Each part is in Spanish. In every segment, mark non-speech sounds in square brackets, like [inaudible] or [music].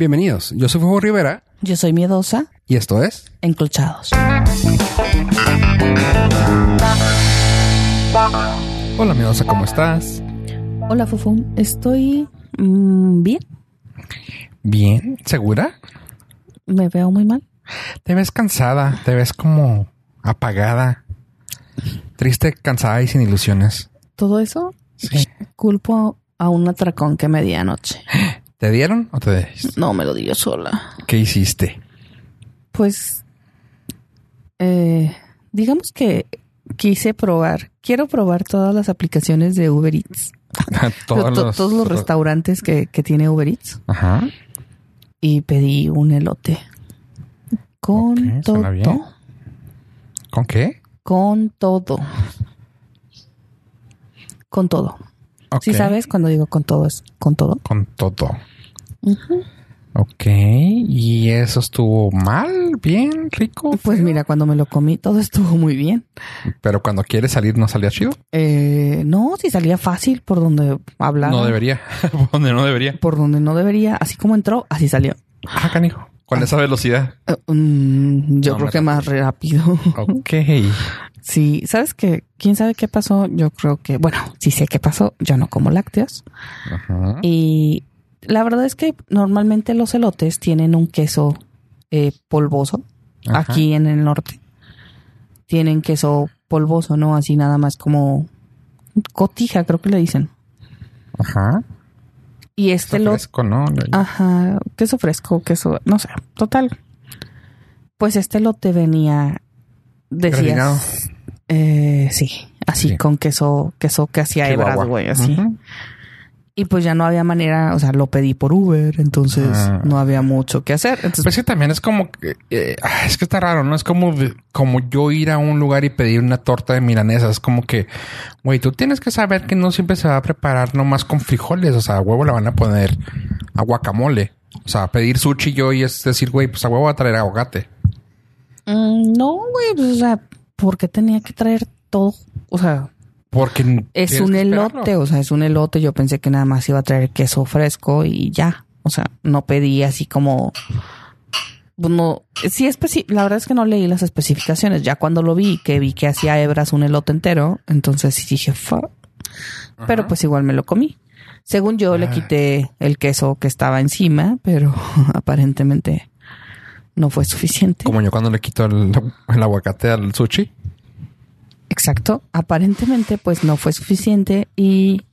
Bienvenidos, yo soy Fuego Rivera Yo soy miedosa, y esto es enclochados. Hola Miedosa, ¿cómo estás? Hola, Fufu. Estoy mm, bien. Bien, ¿segura? Me veo muy mal. Te ves cansada, te ves como apagada, triste, cansada y sin ilusiones. Todo eso Sí. culpo a un atracón que me di anoche. [gasps] ¿Te dieron o te No me lo di yo sola. ¿Qué hiciste? Pues, eh, digamos que quise probar, quiero probar todas las aplicaciones de Uber Eats. [laughs] todos, To- todos los restaurantes que, que tiene Uber Eats. Ajá. Y pedí un elote. Con todo. bien. ¿Con qué? Con todo. Con todo. Si sabes, cuando digo con todo es con todo. Con todo. Ok. ¿Y eso estuvo mal? ¿Bien? ¿Rico? Pues feo? mira, cuando me lo comí, todo estuvo muy bien. Pero cuando quieres salir no salía chido. Eh, no, si salía fácil por donde hablaba. No debería. [laughs] Donde no debería. Por donde no debería. Así como entró, así salió. Ah, canijo. Con esa velocidad. Eh, mm, yo No, creo me- que más rápido. [laughs] Ok. sí, ¿sabes qué? ¿Quién sabe qué pasó? Yo creo que, bueno, sí sé qué pasó. Yo no como lácteos. Ajá. Y la verdad es que normalmente los elotes tienen un queso eh, polvoso. Ajá. Aquí en el norte. Tienen queso polvoso, ¿no? Así nada más como cotija, creo que le dicen. Ajá. Y este lo... fresco, ¿no? Ajá, queso fresco, queso, no sé, total. Pues este lote venía, decías, eh, sí, así Sí. con queso, queso que hacía hebras, güey, así. Y pues ya no había manera, o sea, lo pedí por Uber, entonces Ah. no había mucho que hacer. Entonces, Pues que también es como que eh, ah, es que está raro, ¿no? Es como como yo ir a un lugar y pedir una torta de milanesa. Es como que, güey, tú tienes que saber que no siempre se va a preparar nomás con frijoles. O sea, a huevo le van a poner a guacamole. O sea, pedir sushi yo y es decir, güey, pues a huevo va a traer aguacate. mm, no, güey, pues, o sea, ¿por qué tenía que traer todo? O sea, Porque es un elote, o sea, es un elote. Yo pensé que nada más iba a traer queso fresco y ya. O sea, no pedí así como. pues, No, sí, la verdad es que no leí las especificaciones. Ya cuando lo vi, que vi que hacía hebras un elote entero, entonces sí dije, "Fuck". pero pues igual me lo comí. Según yo, le Ah. quité el queso que estaba encima, pero [laughs] aparentemente no fue suficiente. Como yo cuando le quito el, el aguacate al sushi. Exacto. Aparentemente, pues no fue suficiente y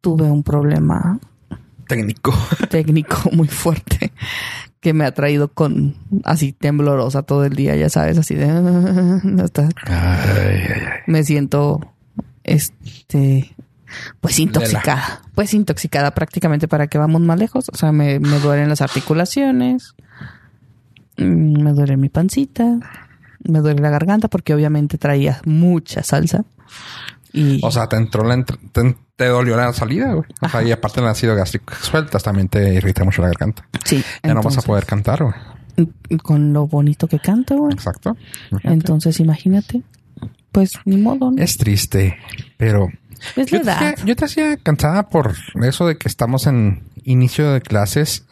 tuve un problema Técnico. [laughs] técnico muy fuerte que me ha traído con así temblorosa todo el día, ya sabes, así de [laughs] hasta Ay, ay, ay. me siento este pues intoxicada, pues intoxicada prácticamente para que vamos más lejos, o sea, me, me duelen las articulaciones, mm, me duele mi pancita, me duele la garganta porque obviamente traía mucha salsa y O sea, te entró la entr- te, te dolió la salida, güey. O sea, y aparte del ácido gástrico sueltas también te irrita mucho la garganta. sí, Ya no vas a poder cantar, güey. con lo bonito que canto, güey. Exacto. Imagínate. Entonces, imagínate. Pues ni modo, ¿no? Es triste, pero Es la yo te, hacía, edad. yo te hacía cansada por eso de que estamos en inicio de clases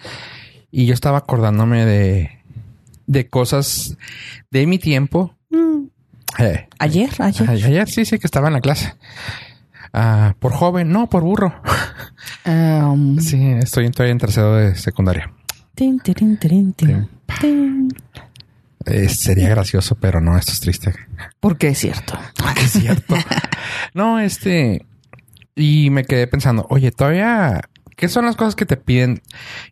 y yo estaba acordándome de, de cosas de mi tiempo. Mm, Eh, Ayer, ayer. ay- ayer sí, sí, que estaba en la clase. Ah, por joven, no, por burro. Um, Sí, estoy todavía en tercero de secundaria. tirin, tin, tin. Eh, sería gracioso, pero no, esto es triste. Porque es cierto. Es cierto. [laughs] no, este. Y me quedé pensando, oye, todavía. ¿Qué son las cosas que te piden?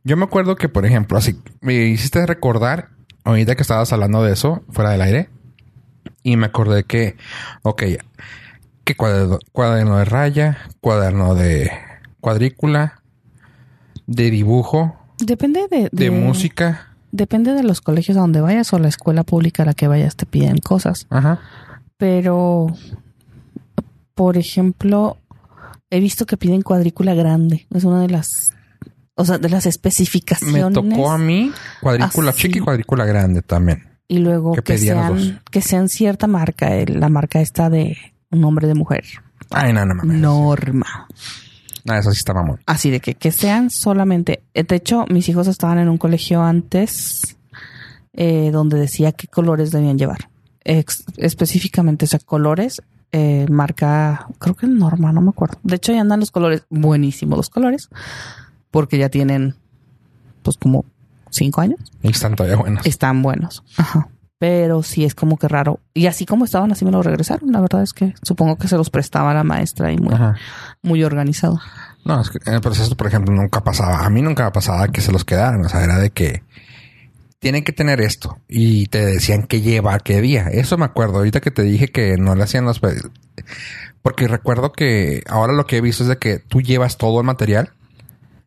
Yo me acuerdo que, por ejemplo, así me hiciste recordar, ahorita que estabas hablando de eso, fuera del aire, y me acordé que, ok, que cuaderno, cuaderno de raya, cuaderno de cuadrícula, de dibujo, Depende de, de música. Depende de los colegios a donde vayas o la escuela pública a la que vayas te piden cosas. Ajá. Pero, por ejemplo, he visto que piden cuadrícula grande. Es una de las, o sea, de las Me especificaciones. tocó a mí cuadrícula Así. chica y cuadrícula grande también. y luego que sean, que sean cierta marca. eh, La marca está de un nombre de mujer. Ay, no, no mames. Norma. Ah, eso sí está mamón. Así de que, que sean solamente. eh, De hecho, mis hijos estaban en un colegio antes eh, donde decía qué colores debían llevar. Ex- específicamente, o sea, colores, eh, marca, creo que norma, no me acuerdo. De hecho, ya andan los colores, buenísimos los colores, porque ya tienen, pues, como cinco años. Y están todavía buenos. Están buenos. Ajá. Pero sí es como que raro. Y así como estaban, así me lo regresaron. La verdad es que supongo que se los prestaba la maestra y muy, Ajá. muy organizado. No, es que en el proceso, por ejemplo, nunca pasaba. A mí nunca pasaba que se los quedaran. O sea, era de que tienen que tener esto y te decían qué llevar, qué día. Eso me acuerdo. Ahorita que te dije que no le hacían los. Porque recuerdo que ahora lo que he visto es de que tú llevas todo el material.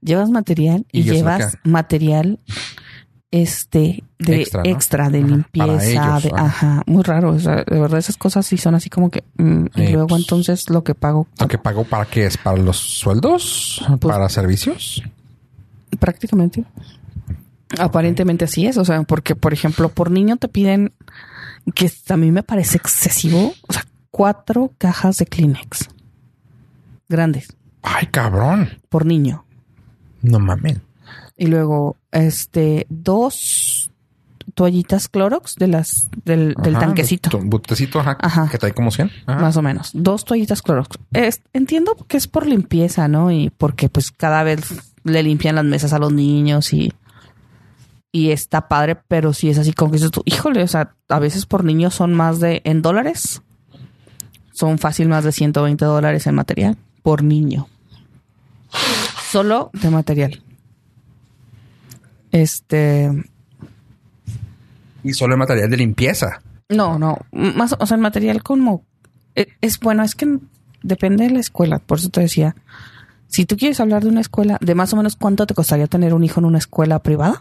Llevas material y, llevas material este de Extra, de Ajá, limpieza, ellos, de, ajá. ajá, muy raro, o sea, de verdad esas cosas sí son así como que mm, y Eh, luego pues, entonces lo que pago ¿Lo que pago para qué es? ¿Para los sueldos? Pues- ¿Para servicios? prácticamente aparentemente así es, o sea, porque por ejemplo, por niño te piden que a mí me parece excesivo, o sea, cuatro cajas de Kleenex grandes Ay, cabrón. por niño. No mames. Y luego, este, dos toallitas Clorox de las, del, tanquecito. botecito, ajá, Ajá. Que trae como 100. Ajá. Más o menos. Dos toallitas Clorox. Es- entiendo que es por limpieza, ¿no? Y porque pues cada vez le limpian las mesas a los niños y, y está padre, pero si es así como que dices tú, híjole, o sea, a veces por niños son más de, en dólares, son fácil más de 120 dólares en material por niño. Solo de material. Este, Y solo el material de limpieza. No, no, más, o sea, el material como e- es bueno, es que depende de la escuela, por eso te decía, si tú quieres hablar de una escuela, de más o menos cuánto te costaría tener un hijo en una escuela privada,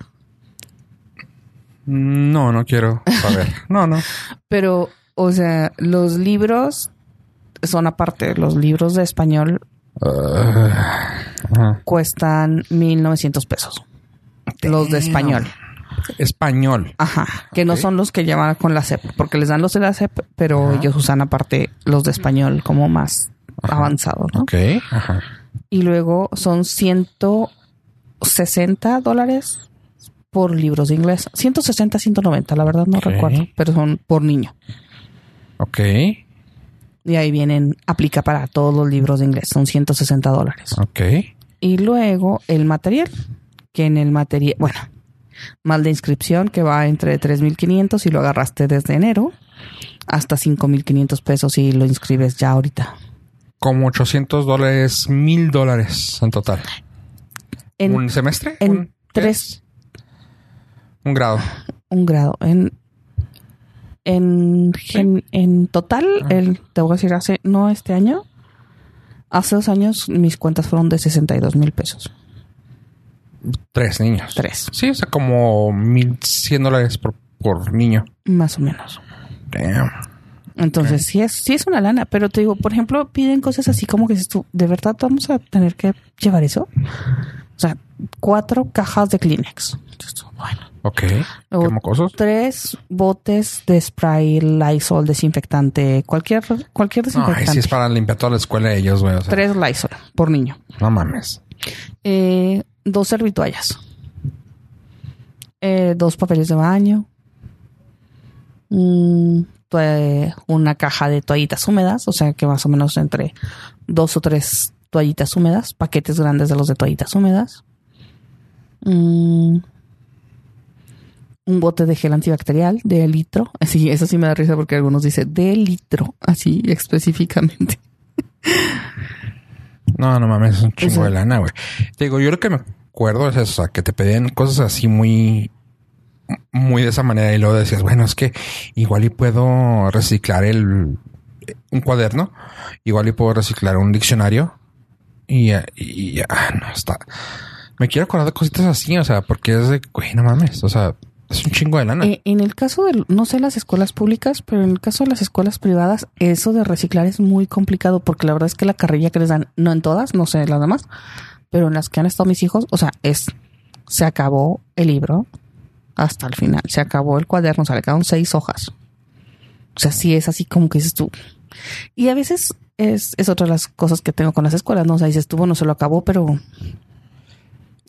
No, no quiero saber. no, no. [laughs] pero, o sea, los libros son aparte, los libros de español Ah, ajá. cuestan 1900 pesos. Los de español. Español. Ajá, que no son los que llevan con la CEP, porque les dan los de la CEP, pero Ajá. ellos usan aparte los de español como más avanzados, ¿no? Ok. Ajá. y luego son 160 dólares por libros de inglés. 160, 190, la verdad no recuerdo, pero son por niño. Ok. Y ahí vienen, aplica para todos los libros de inglés, son 160 dólares. Ok. Y luego el material, que en el material, bueno, mal de inscripción que va entre 3.500 y lo agarraste desde enero hasta 5.500 pesos y lo inscribes ya ahorita. Como 800 dólares, mil dólares en total. En, ¿Un semestre? en ¿Un, qué tres, es? Un grado. un grado. En, en, en total, Ah. el, te voy a decir, hace, no este año, hace dos años mis cuentas fueron de 62 mil pesos. Tres niños. Tres, Sí, o sea, como 1100 dólares por, por niño. más o menos. Damn. Entonces, sí es, sí es una lana, pero te digo, por ejemplo, piden cosas así como que dices tú, ¿de verdad vamos a tener que llevar eso? O sea, cuatro cajas de Kleenex. Bueno, Ok. Luego, ¿Qué mocosos? tres botes de spray, Lysol, desinfectante, cualquier, cualquier No, ay, desinfectante. sí es para limpiar toda la escuela de ellos, güey. o sea, Tres Lysol por niño. No mames. Eh, dos servitoallas. Eh, dos papeles de baño. Mm, una caja de toallitas húmedas, o sea que más o menos entre dos o tres toallitas húmedas, paquetes grandes de los de toallitas húmedas. Mm, un bote de gel antibacterial de litro. Así, eso sí me da risa porque algunos dicen de litro, así específicamente. No, no mames, es un chingo Eso. de lana, güey. Te digo, yo lo que me acuerdo es eso, o sea, que te pedían cosas así muy, muy de esa manera y luego decías, bueno, es que igual y puedo reciclar el, un cuaderno, igual y puedo reciclar un diccionario y, ya- y ya, no, está. Me quiero acordar de cositas así, o sea, porque es de, güey, no mames, o sea, es un chingo de lana. Eh, en el caso de, no sé las escuelas públicas, pero en el caso de las escuelas privadas, eso de reciclar es muy complicado porque la verdad es que la carrilla que les dan, no en todas, no sé las demás, pero en las que han estado mis hijos, o sea, es, se acabó el libro hasta el final, se acabó el cuaderno, o sea, le quedaron seis hojas. O sea, sí es así como que dices tú. Y a veces es, es otra de las cosas que tengo con las escuelas, ¿no? O sea, dices, estuvo, no se lo acabó, pero...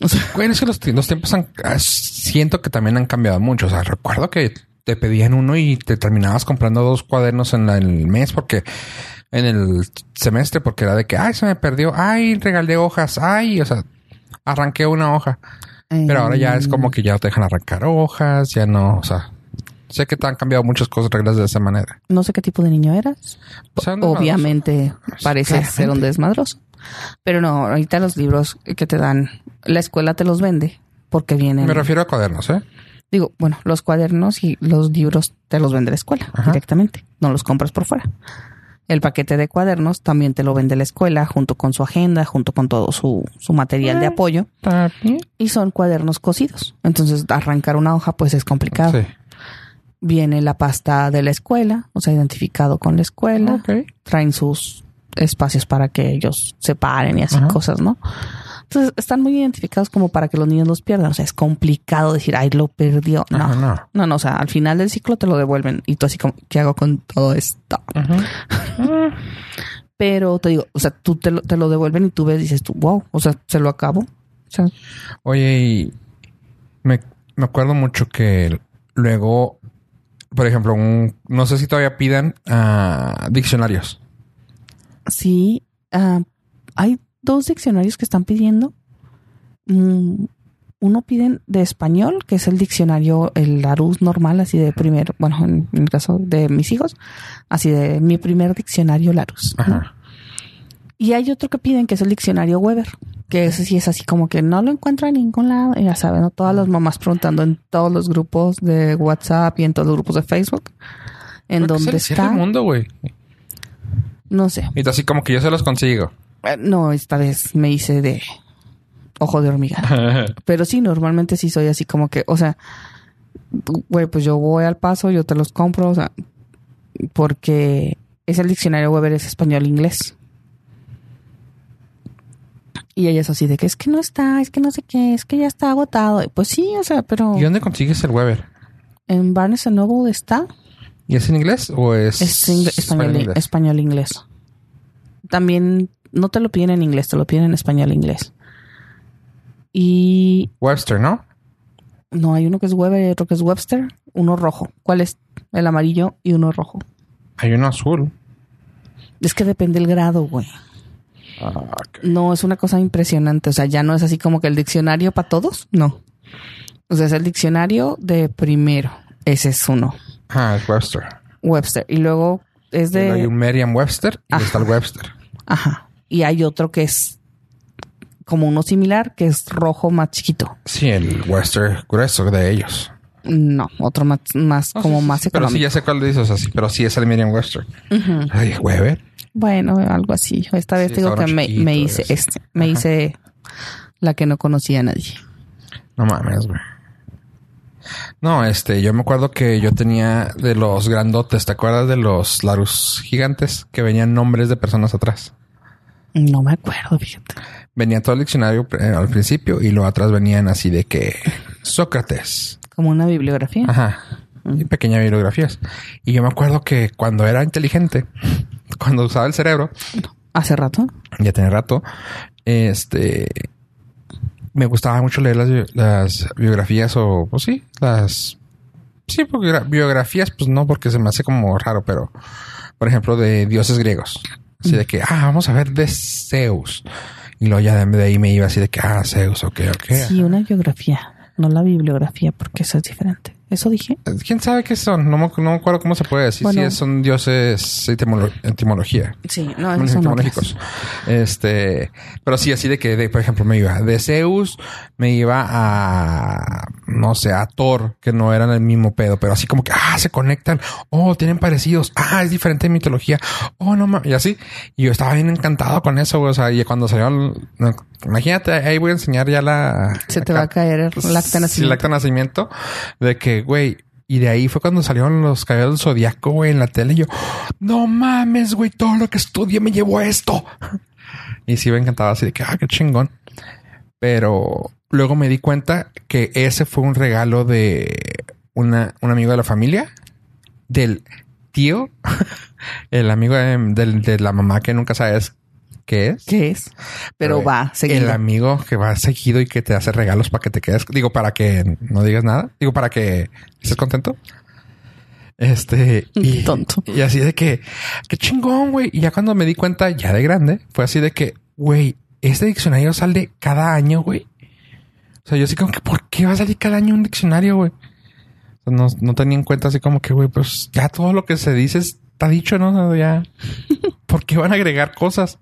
O sea, güey, es que los, los tiempos han, ah, siento que también han cambiado mucho. O sea, recuerdo que te pedían uno y te terminabas comprando dos cuadernos en, la, en el mes porque en el semestre porque era de que, ay, se me perdió, ay, regalé hojas, ay, o sea, arranqué una hoja. Pero ahora ya es como que ya te dejan arrancar hojas, ya no, o sea, sé que te han cambiado muchas cosas, reglas de esa manera. No sé qué tipo de niño eras. Obviamente parece ser un desmadroso. Pero no, ahorita los libros que te dan, la escuela te los vende porque vienen. Me refiero a cuadernos, ¿eh? Digo, bueno, los cuadernos y los libros te los vende la escuela directamente. No los compras por fuera. El paquete de cuadernos también te lo vende la escuela junto con su agenda, junto con todo su, su material de ah, apoyo. Y son cuadernos cosidos. Entonces, arrancar una hoja pues es complicado. Viene la pasta de la escuela, o sea, identificado con la escuela. Traen sus espacios para que ellos se paren y así cosas, ¿no? Entonces están muy identificados como para que los niños los pierdan. O sea, es complicado decir, ay, lo perdió. No, no, no, O sea, al final del ciclo te lo devuelven y tú así como, ¿qué hago con todo esto? [laughs] Pero te digo, o sea, tú te lo, te lo devuelven y tú ves, dices tú, wow, o sea, se lo acabo. Oye, y me, me acuerdo mucho que luego, por ejemplo, un, no sé si todavía pidan uh, diccionarios. Sí, uh, hay dos diccionarios que están pidiendo. Mm, uno piden de español, que es el diccionario, el Larus normal, así de primer, bueno, en, el caso de mis hijos, así de mi primer diccionario Larus. Y hay otro que piden, que es el diccionario Weber, que ese sí es así como que no lo encuentra en ningún lado. ya saben, todas las mamás preguntando en todos los grupos de WhatsApp y en todos los grupos de Facebook. En dónde está. el mundo, güey. No sé. Y así como que yo se los consigo. Eh, no, esta vez me hice de ojo de hormiga. [laughs] Pero sí, normalmente sí soy así como que, o sea, güey, pues yo voy al paso, yo te los compro, o sea, porque es el diccionario Weber es español-inglés. Y ella es así de que es que no está, es que no sé qué, es que ya está agotado. Pues sí, o sea, pero... ¿Y dónde consigues el Weber? En Barnes Noble está. ¿Y es en inglés o es, es español-inglés? Español-inglés. También no te lo piden en inglés, te lo piden en español e inglés. Y. Webster, ¿no? No, hay uno que es Weber y otro que es Webster. Uno rojo. ¿Cuál es? El amarillo y uno rojo. Hay uno azul. Es que depende el grado, güey. Ah, no, es una cosa impresionante. O sea, ya no es así como que el diccionario para todos. No. O sea, es el diccionario de primero. Ese es uno. Ah, es Webster. Webster. Y luego es de. hay un Merriam Webster y está el Webster. Ajá y hay otro que es como uno similar, que es rojo más chiquito. Sí, el Western grueso de ellos. No, otro más, más como más económico. Pero sí, ya sé cuál dices así, pero sí es el Medium Western. Ay, Weber. Bueno, algo así. Esta vez digo que me, hice este, me hice la que no conocía a nadie. No mames, güey. No, este, yo me acuerdo que yo tenía de los grandotes, ¿te acuerdas de los Larus gigantes que venían nombres de personas atrás? No me acuerdo, fíjate. Venía todo el diccionario eh, al principio y luego atrás venían así de que Sócrates. Como una bibliografía. Ajá. Y pequeñas bibliografías. Y yo me acuerdo que cuando era inteligente, [laughs] cuando usaba el cerebro. Hace rato. Ya tiene rato. Este. Me gustaba mucho leer las, las biografías o, pues sí, las. Sí, biografías, pues no, porque se me hace como raro, pero. Por ejemplo, de dioses griegos. Así de que, ah, vamos a ver de Zeus. Y luego ya de ahí me iba así de que, ah, Zeus, ok, ok. Sí, una biografía, no la bibliografía, porque eso es diferente. ¿Eso dije? ¿Quién sabe qué son? No me, no acuerdo cómo se puede decir. si son dioses etimología. Sí, no, son etimológicos. Este, pero sí, así de que, de, por ejemplo, me iba de Zeus, me iba a, no sé, a Thor, que no eran el mismo pedo, pero así como que, ah, se conectan. Oh, tienen parecidos. Ah, es diferente en mitología. Oh, no mames. Y así. Y yo estaba bien encantado con eso, O sea, y cuando salió, imagínate, ahí voy a enseñar ya la. Se te va a caer el acta nacimiento. el acta nacimiento de que güey, y de ahí fue cuando salieron los caballeros del zodiaco, güey, en la tele. Y yo, no mames, güey, todo lo que estudié me llevó a esto. [laughs] Y sí me encantaba así de que, ah, qué chingón. Pero luego me di cuenta que ese fue un regalo de una, un amigo de la familia, del tío [laughs] El amigo de, de- de la mamá que nunca sabes qué es. ¿Qué es? Pero, va, El seguido. amigo que va seguido y que te hace regalos para que te quedes. Digo, para que no digas nada. Digo, para que estés contento. Este. [laughs] Y, Tonto. Y así de que, qué chingón, güey. Y ya cuando me di cuenta, ya de grande, fue así de que, güey, este diccionario sale cada año, güey. O sea, yo así como que, ¿por qué va a salir cada año un diccionario, güey? O sea, no, no tenía en cuenta así como que, güey, pues ya todo lo que se dice está dicho, ¿no? O sea, ya. [laughs] ¿Por qué van a agregar cosas?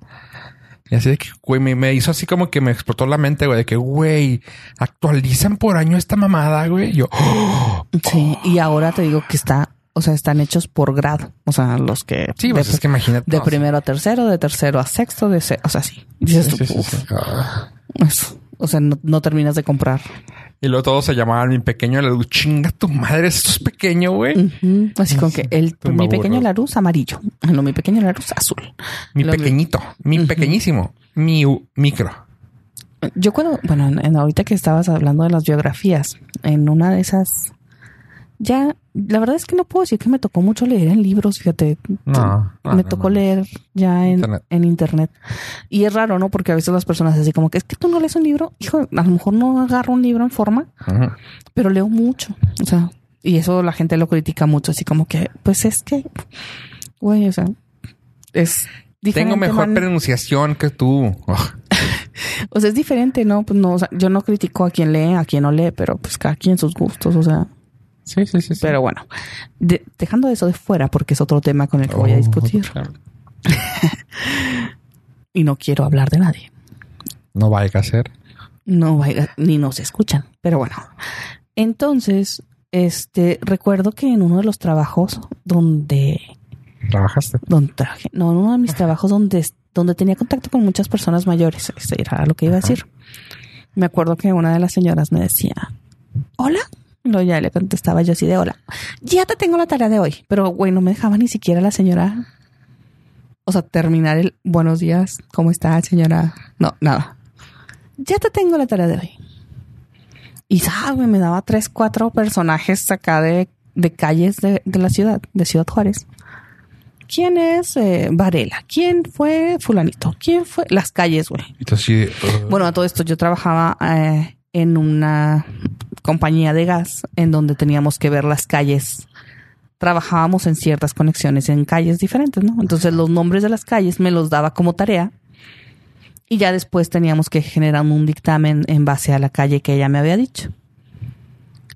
Y así de que, güey, me, me hizo así como que me explotó la mente, güey, de que, güey, actualizan por año esta mamada, güey. Yo, ¡oh! Sí, y ahora te digo que está, o sea, están hechos por grado. O sea, los que. sí, de, pues es que imagínate. de primero a tercero, de tercero a sexto, de se- o sea, sí. Dices sí, tú, sí, sí, "Uf, sí. Ah. eso". O sea, no, no terminas de comprar. Y luego todos se llamaban mi pequeño Larus. Chinga tu madre, esto es pequeño, güey. Así como que el, mi pequeño. Larus amarillo. No, mi pequeño Larus azul. Mi Lo- pequeñito, mi pequeñísimo, mi micro. Yo cuando, bueno, en, en ahorita que estabas hablando de las biografías, en una de esas, ya, la verdad es que no puedo decir que me tocó mucho leer en libros, fíjate. No, no, me no, tocó leer ya en Internet. en internet. Y es raro, ¿no? Porque a veces las personas así como que es que tú no lees un libro, hijo, a lo mejor no agarro un libro en forma, pero leo mucho. O sea, y eso la gente lo critica mucho, así como que, pues es que, güey, o sea, es diferente. Tengo mejor man. pronunciación que tú. [laughs] O sea, es diferente, ¿no? Pues no, o sea, yo no critico a quien lee, a quien no lee, pero pues cada quien sus gustos, o sea. Sí, sí, sí. sí. Pero bueno, de- dejando eso de fuera, porque es otro tema con el que voy a Oh, discutir claro. [laughs] y no quiero hablar de nadie. No vaya a ser. No vaya, ni nos escuchan, pero bueno. Entonces, este, recuerdo que en uno de los trabajos donde, Trabajaste. donde trabajé, no, en uno de mis trabajos donde, donde tenía contacto con muchas personas mayores, eso era lo que iba a decir. Me acuerdo que una de las señoras me decía, hola. Luego ya le contestaba yo así de hola. Ya te tengo la tarea de hoy. Pero, güey, no me dejaba ni siquiera la señora. O sea, terminar el buenos días. ¿Cómo está, señora? No, nada. Ya te tengo la tarea de hoy. Y, ¿sabes? Me daba tres, cuatro personajes acá de, de calles de, de la ciudad, de Ciudad Juárez. ¿Quién es eh, Varela? ¿Quién fue fulanito? ¿Quién fue? Las calles, güey. Bueno, a todo esto yo trabajaba eh, en una compañía de gas en donde teníamos que ver las calles. Trabajábamos en ciertas conexiones en calles diferentes, ¿no? Entonces los nombres de las calles me los daba como tarea y ya después teníamos que generar un dictamen en base a la calle que ella me había dicho.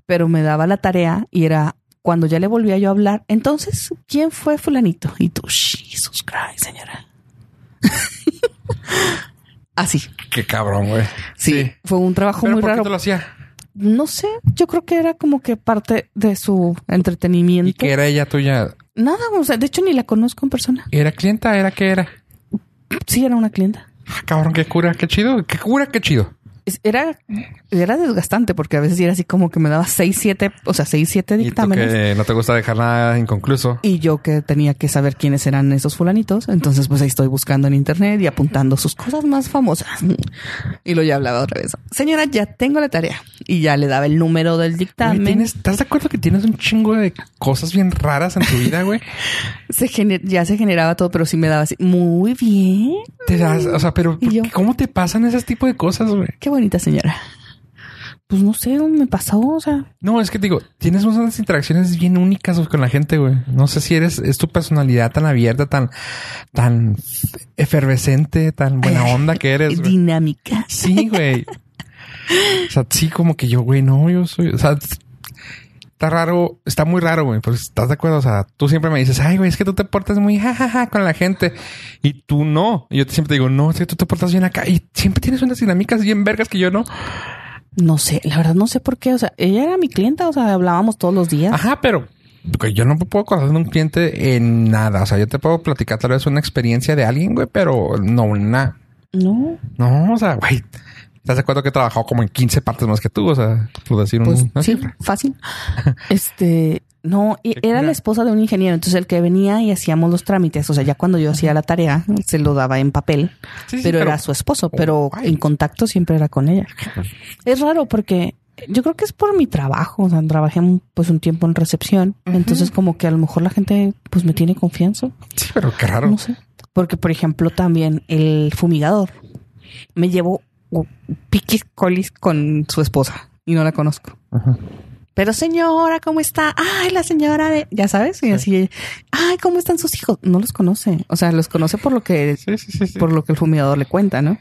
Pero me daba la tarea y era cuando ya le volvía yo a hablar, entonces, ¿quién fue fulanito? Y tú, Jesus Christ, señora. [laughs] Así. Qué cabrón, güey. Sí, fue un trabajo ¿Pero muy por qué raro. te lo hacía? No sé, yo creo que era como que parte de su entretenimiento. ¿Y que era ella tuya? Nada, o sea, de hecho ni la conozco en persona. ¿Era clienta? ¿Era qué era? Sí, era una clienta. Ah, cabrón, qué cura, qué chido. Qué cura, qué chido. Era, era desgastante porque a veces era así como que me daba seis, siete, o sea, seis, siete Y tú dictámenes. que no te gusta dejar nada inconcluso. Y yo que tenía que saber quiénes eran esos fulanitos. Entonces, pues ahí estoy buscando en internet y apuntando sus cosas más famosas. Y lo ya hablaba otra vez. Señora, ya tengo la tarea. Y ya le daba el número del dictamen. ¿tienes- ¿Estás de acuerdo que tienes un chingo de cosas bien raras en tu vida, güey? [laughs] Se ya se generaba todo, pero sí me daba así. Muy bien. Te das, o sea, pero ¿Y yo? ¿cómo te pasan ese tipo de cosas, güey? Qué bonita señora. Pues no sé, me pasó, o sea. No, es que te digo, tienes unas interacciones bien únicas con la gente, güey. No sé si eres, es tu personalidad tan abierta, tan, tan efervescente, tan buena [laughs] onda que eres, güey. dinámica. Sí, güey. O sea, sí, como que yo, güey, no, yo soy, o sea, está raro, está muy raro, güey, pues estás de acuerdo. O sea, tú siempre me dices, ay, güey, es que tú te portas muy jajaja con la gente y tú no. Y yo te- siempre te digo, no, es que tú te portas bien acá y siempre tienes unas dinámicas bien vergas que yo no. No sé, la verdad no sé por qué. O sea, ella era mi clienta, o sea, hablábamos todos los días. Ajá, pero yo no puedo acordar de un cliente en nada. O sea, yo te puedo platicar tal vez una experiencia de alguien, güey, pero no una. No, No, o sea, güey. ¿Estás de acuerdo que he trabajado como en 15 partes más que tú? O sea, por decir pues un, una sí, cifra. fácil. [laughs] Este, no, era la esposa de un ingeniero, entonces el que venía y hacíamos los trámites, o sea, ya cuando yo hacía la tarea, se lo daba en papel, Sí, sí, pero, era su esposo, pero Ay. en contacto siempre era con ella. Es raro porque yo creo que es por mi trabajo. O sea, trabajé pues un tiempo en recepción. Entonces, como que a lo mejor la gente pues me tiene confianza. Sí, pero qué raro. No sé. Porque, por ejemplo, también el fumigador me llevó piquis colis con su esposa y no la conozco. Pero señora, ¿cómo está? Ay, la señora de, ya sabes, y así, ay, ¿cómo están sus hijos? No los conoce, o sea, los conoce por lo que, por lo que el fumigador le cuenta, ¿no?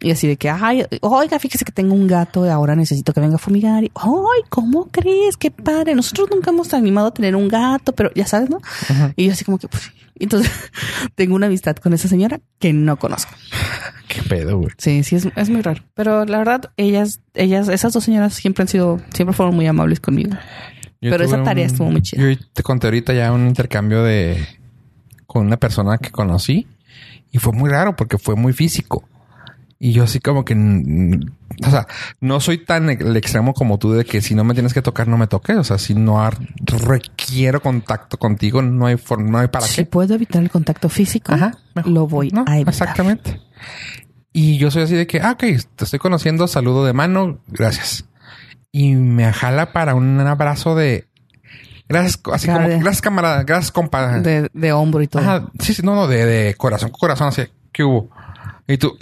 Y así de que, ay, oiga, fíjese que tengo un gato y ahora necesito que venga a fumigar. Y, ay, ¿cómo crees? Qué padre. Nosotros nunca hemos animado a tener un gato, pero ya sabes, ¿no? Y yo así como que, pues, entonces [laughs] tengo una amistad con esa señora que no conozco. [laughs] Qué pedo, güey. Sí, sí, es, es, muy raro. Pero la verdad, ellas, ellas, esas dos señoras siempre han sido, siempre fueron muy amables conmigo. pero esa tarea estuvo muy chida. Yo te conté ahorita ya un intercambio de, con una persona que conocí y fue muy raro porque fue muy físico. Y yo así como que, o sea, no soy tan el extremo como tú de que si no me tienes que tocar, no me toques. O sea, si no requiero contacto contigo, no hay forma, no hay para qué. Si puedo evitar el contacto físico, lo voy a evitar. Exactamente. Y yo soy así de que, ah, ok, te estoy conociendo, saludo de mano, gracias. Y me jala para un abrazo de Gracias, así como, gracias camarada, gracias compa. De, de hombro y todo. Ajá, sí, sí, no, no, de, de corazón, corazón, así, ¿qué hubo? Y tú,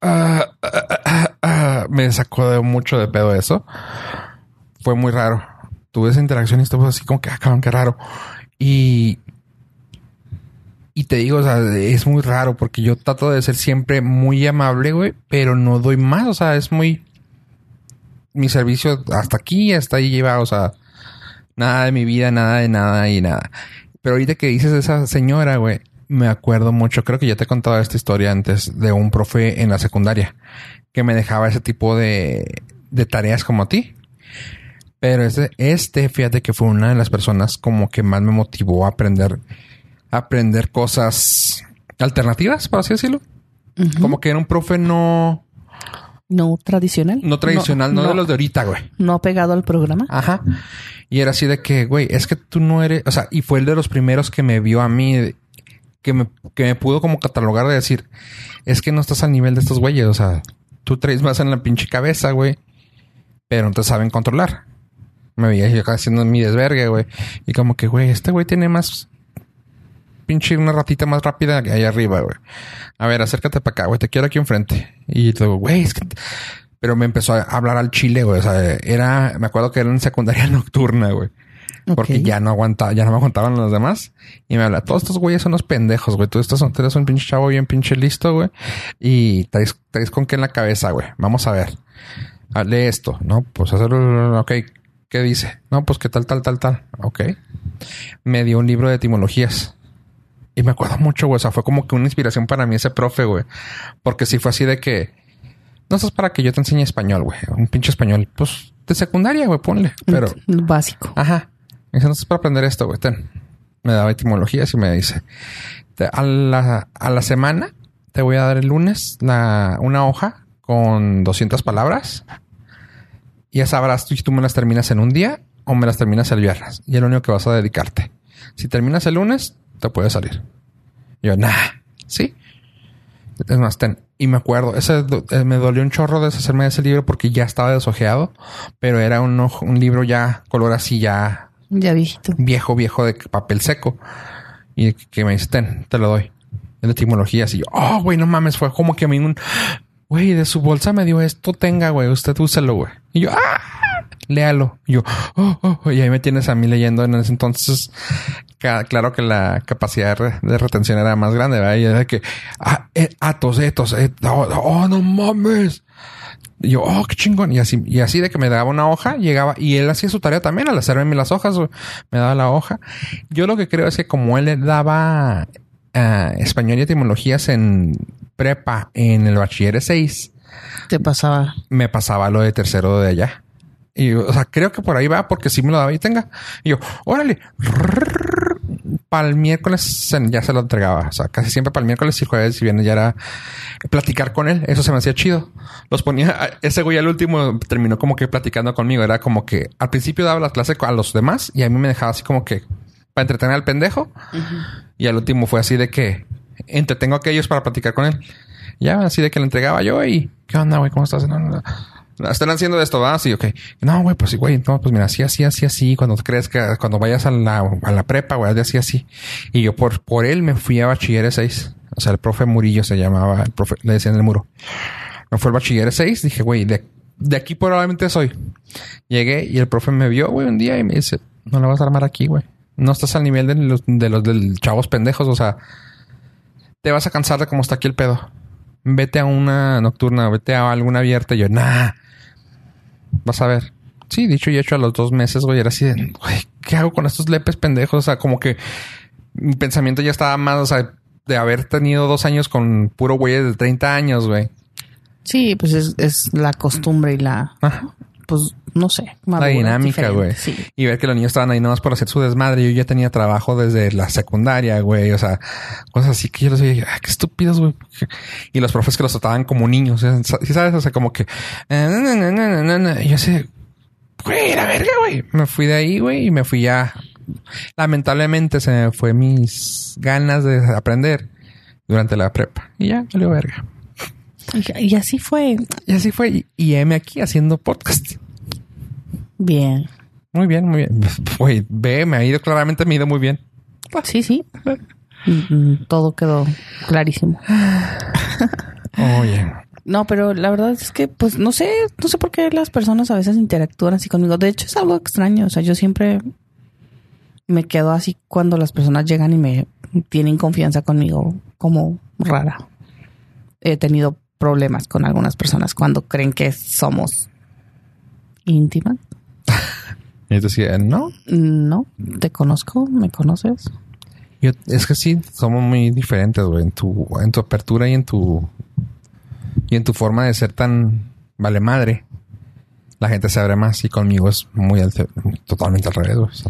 Ah, ah, ah, me sacó de mucho de pedo eso. Fue muy raro. Tuve esa interacción y estuvo así como que, ah, qué raro. Y, y te digo, o sea, es muy raro porque yo trato de ser siempre muy amable, güey, pero no doy más. O sea, es muy. Mi servicio hasta aquí, hasta ahí lleva, o sea, nada de mi vida, nada de nada y nada. Pero ahorita que dices esa señora, güey, me acuerdo mucho, creo que ya te he contado esta historia antes de un profe en la secundaria que me dejaba ese tipo de, de tareas como a ti. Pero este, este, fíjate que fue una de las personas como que más me motivó a aprender, a aprender cosas alternativas, por así decirlo. Como que era un profe no... No tradicional. No tradicional, no, de los de ahorita, güey. No pegado al programa. Ajá. Y era así de que, güey, es que tú no eres, o sea, y fue el de los primeros que me vio a mí que me, que me pudo como catalogar de decir, es que no estás al nivel de estos güeyes, o sea, tú traes más en la pinche cabeza, güey, pero no te saben controlar. Me veía yo acá haciendo mi desvergue, güey, y como que, güey, este güey tiene más pinche una ratita más rápida que ahí arriba, güey. A ver, acércate para acá, güey, te quiero aquí enfrente. Y luego, güey, es que... Pero me empezó a hablar al chile, güey. O sea, era, me acuerdo que era en secundaria [laughs] nocturna, güey. Porque ya no aguantaba, ya no me aguantaban los demás. Y me habla, todos estos güeyes son unos pendejos, güey. Tú estás, tú eres un pinche chavo bien pinche listo, güey. Y traes, traes con qué en la cabeza, güey. Vamos a ver. Lee esto, ¿no? Pues hacerlo, ok. ¿Qué dice? No, pues que tal, tal, tal, tal. Ok. Me dio un libro de etimologías. Y me acuerdo mucho, güey. O sea, fue como que una inspiración para mí ese profe, güey. Porque si fue así de que... No, es para que yo te enseñe español, güey. Un pinche español, pues, de secundaria, güey, ponle. Pero... [laughs] Básico. Ajá. Me dice, entonces para aprender esto, güey, Me daba etimologías y me dice, a la, a la semana te voy a dar el lunes una hoja con 200 palabras. Y ya sabrás si tú me las terminas en un día o me las terminas el viernes. Y es lo único que vas a dedicarte. Si terminas el lunes, te puedes salir. Yo, nah, sí. Es más, ten. Y me acuerdo, ese eh, me dolió un chorro deshacerme de ese libro porque ya estaba desojeado, pero era un, un libro ya color así ya ya viejito. Viejo, viejo de papel seco. Y que me dice, ten, te lo doy. En etimologías. Y yo, oh, güey, no mames. Fue como que a mí un, güey, de su bolsa me dio esto, tenga, güey, usted úselo, güey. Y yo, ah, léalo. Y yo, oh, oh, oh, y ahí me tienes a mí leyendo en ese entonces. Claro que la capacidad de retención era más grande, ¿verdad? Y de que, ah, eh, atos, eh, oh, no mames. Y yo, oh, qué chingón. Y así, y así de que me daba una hoja, llegaba, y él hacía su tarea también al hacerme las hojas, me daba la hoja. Yo lo que creo es que como él le daba uh, español y etimologías en prepa en el bachiller 6, te pasaba. Me pasaba lo de tercero de allá. Y, o sea, creo que por ahí va porque sí me lo daba y tenga. Y yo, órale, para el miércoles ya se lo entregaba. O sea, casi siempre para el miércoles y jueves y viernes ya era platicar con él. Eso se me hacía chido. Los ponía, ese güey al último terminó como que platicando conmigo. Era como que al principio daba la clase a los demás y a mí me dejaba así como que para entretener al pendejo. Y al último fue así de que entretengo a aquellos para platicar con él. Ya así de que le entregaba yo y ¿qué onda, güey? ¿Cómo estás? Están haciendo esto, ¿va? Sí, ok. No, güey, pues sí, güey, no, pues mira, así, así, así, así. Cuando que cuando vayas a la, a la prepa, güey, así, así. Y yo por, por él me fui a bachilleres 6. O sea, el profe Murillo se llamaba, el profe, le decían el muro. Me fue al bachiller 6. Dije, güey, de, de aquí probablemente soy. Llegué y el profe me vio, güey, un día y me dice, no la vas a armar aquí, güey. No estás al nivel de los, de los del chavos pendejos. O sea, te vas a cansar de cómo está aquí el pedo. Vete a una nocturna, vete a alguna abierta. Y yo, nah, vas a ver. Sí, dicho y hecho a los dos meses, güey, era así de, güey, ¿qué hago con estos lepes pendejos? O sea, como que mi pensamiento ya estaba más, o sea, de haber tenido dos años con puro güey de 30 años, güey. Sí, pues es, es la costumbre y la, pues no sé, la dinámica, güey. Sí. Y ver que los niños estaban ahí nomás por hacer su desmadre. Yo ya tenía trabajo desde la secundaria, güey. O sea, cosas así que yo les dije, ah, qué estúpidos, güey. Y los profes que los trataban como niños, ¿sí sabes? O sea, como que, eh, y yo sé, güey, la verga, güey. Me fui de ahí, güey, y me fui ya. Lamentablemente se me fue mis ganas de aprender durante la prepa. Y ya, salió verga. Y, así fue. Y así fue. Y, M aquí haciendo podcast. Bien. Muy bien, muy bien. Güey, ve, me ha ido claramente, me ha ido muy bien. Sí, sí. Mm, todo quedó clarísimo. [laughs] Oye. No, pero la verdad es que, pues, no sé, no sé por qué las personas a veces interactúan así conmigo. De hecho, es algo extraño. O sea, yo siempre me quedo así cuando las personas llegan y me tienen confianza conmigo, como rara. He tenido problemas con algunas personas cuando creen que somos íntimas. [laughs] y decía, no. No, te conozco, me conoces. es que sí, somos muy diferentes, güey, en tu, en tu apertura y en tu y en tu forma de ser tan vale madre. La gente se abre más y conmigo es muy totalmente al revés.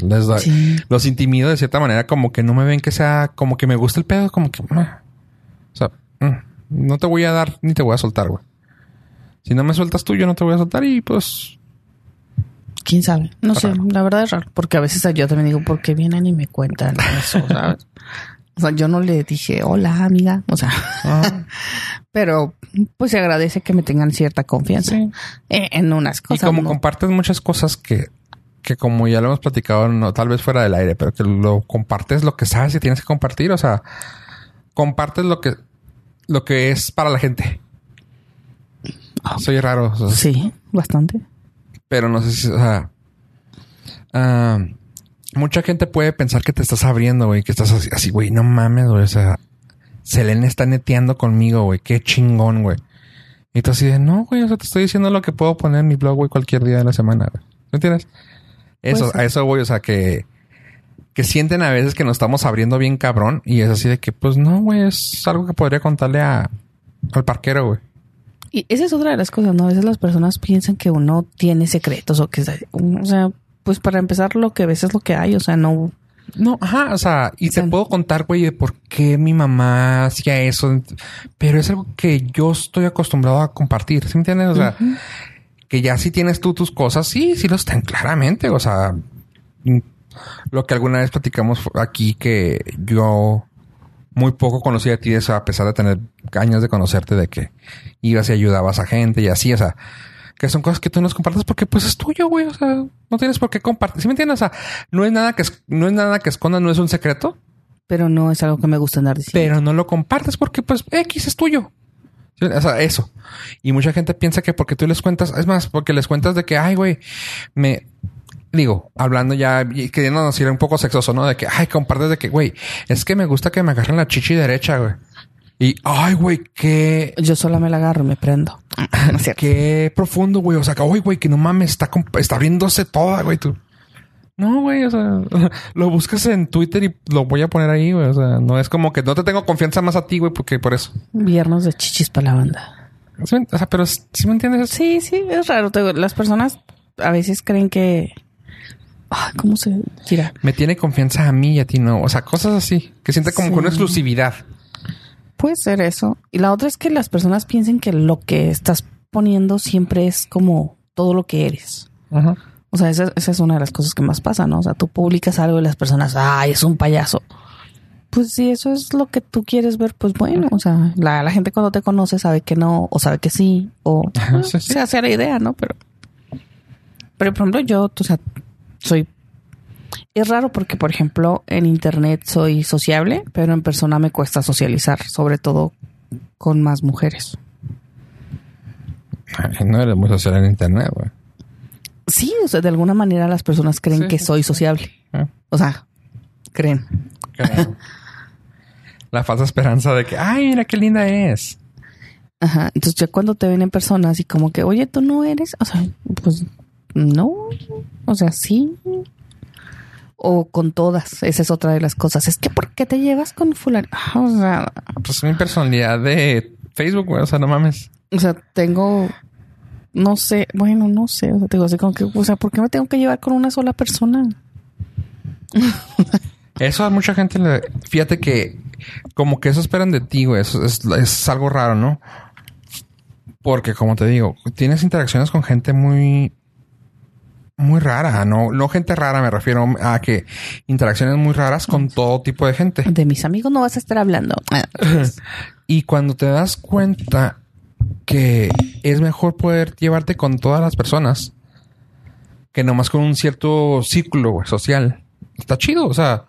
Los intimido de cierta manera, como que no me ven que sea, como que me gusta el pedo, como que, ah". o sea, mm no te voy a dar ni te voy a soltar, güey. Si no me sueltas tú, yo no te voy a soltar y pues. Quién sabe. No sé, la verdad es raro. Porque a veces yo también digo, ¿por qué vienen y me cuentan eso? [laughs] ¿sabes? O sea, yo no le dije, hola, amiga. O sea, [laughs] pero pues se agradece que me tengan cierta confianza en, unas cosas. Y como compartes muchas cosas que, que como ya lo hemos platicado, no, tal vez fuera del aire, pero que lo compartes lo que sabes y tienes que compartir. O sea, compartes lo que lo que es para la gente. Ah. Soy raro. sí, bastante. Pero no sé si, o sea, ah, mucha gente puede pensar que te estás abriendo, güey, que estás así, güey, no mames, güey, o sea, Selene está neteando conmigo, güey, qué chingón, güey. Y tú así de, no, güey, o sea, te estoy diciendo lo que puedo poner en mi blog, güey, cualquier día de la semana, güey. ¿Me entiendes? Eso, a eso, güey, o sea, que que sienten a veces que nos estamos abriendo bien cabrón y es así de que, pues no, güey, es algo que podría contarle a, al parquero, güey. Y esa es otra de las cosas, ¿no? A veces las personas piensan que uno tiene secretos o que, o sea, pues para empezar lo que ves es lo que hay, o sea, no... No, ajá, o sea, y te puedo contar, güey, de por qué mi mamá hacía eso, pero es algo que yo estoy acostumbrado a compartir, ¿sí me entiendes? O sea, que ya si tienes tú tus cosas, sí, sí lo están claramente, o sea, lo que alguna vez platicamos aquí que yo muy poco conocí a ti, eso a pesar de tener años de conocerte, de que ibas y ayudabas a gente y así, o sea, que son cosas que tú nos compartes porque pues es tuyo, güey, o sea, no tienes por qué compartir, ¿sí me entiendes? O sea, no es nada que, no es nada que esconda, no es un secreto. Pero no es algo que me gusta andar diciendo. Pero no lo compartes porque pues X es tuyo. O sea, eso. Y mucha gente piensa que porque tú les cuentas, es más, porque les cuentas de que, ay, güey, me, digo, hablando ya y queriéndonos ir un poco sexoso, ¿no? De que, ay, compartes de que, güey, es que me gusta que me agarren la chichi derecha, güey. Y, ay, güey, qué... Yo sola me la agarro, me prendo. [laughs] qué profundo, güey. O sea, que, ay, güey, que no mames, está, está abriéndose toda, güey, tú. No, güey, o sea, [laughs] lo buscas en Twitter y lo voy a poner ahí, güey. O sea, no es como que no te tengo confianza más a ti, güey, porque por eso. Viernes de chichis para la banda. O sea, pero si ¿sí me entiendes? Sí, sí, es raro. Las personas a veces creen que ¿Cómo se? Me tiene confianza a mí y a ti no. O sea, cosas así. Que siente como con una exclusividad. Puede ser eso. Y la otra es que las personas piensen que lo que estás poniendo siempre es como todo lo que eres. O sea, esa, es una de las cosas que más pasa, ¿no? O sea, tú publicas algo y las personas, ay, es un payaso. pues si eso es lo que tú quieres ver, pues bueno, o sea, la, la gente cuando te conoce sabe que no, o sabe que sí, o se hace la idea, ¿no? Pero, pero por ejemplo, yo, o sea, soy es raro porque, por ejemplo, en internet soy sociable, pero en persona me cuesta socializar, sobre todo con más mujeres. No eres muy social en internet, güey. Sí, o sea, de alguna manera las personas creen que soy sociable. Ah. O sea, creen. La falsa esperanza de que, ay, mira qué linda es. Ajá. Entonces ya cuando te ven en persona, así como que, oye, tú no eres, o sea, pues no, o sea, sí, o con todas. Esa es otra de las cosas. Es que ¿por qué te llevas con fulano? Ah, o sea, pues mi personalidad de Facebook, güey. O sea, no mames. O sea, tengo, no sé, bueno, no sé. O sea, tengo así como que, o sea, ¿por qué me tengo que llevar con una sola persona? Eso a mucha gente le, fíjate que como que eso esperan de ti, güey. Eso es, es algo raro, ¿no? Porque como te digo, tienes interacciones con gente muy muy rara, no, no gente rara, me refiero a que interacciones muy raras con todo tipo de gente. De mis amigos no vas a estar hablando. [laughs] y cuando te das cuenta que es mejor poder llevarte con todas las personas que nomás con un cierto círculo social. Está chido, o sea,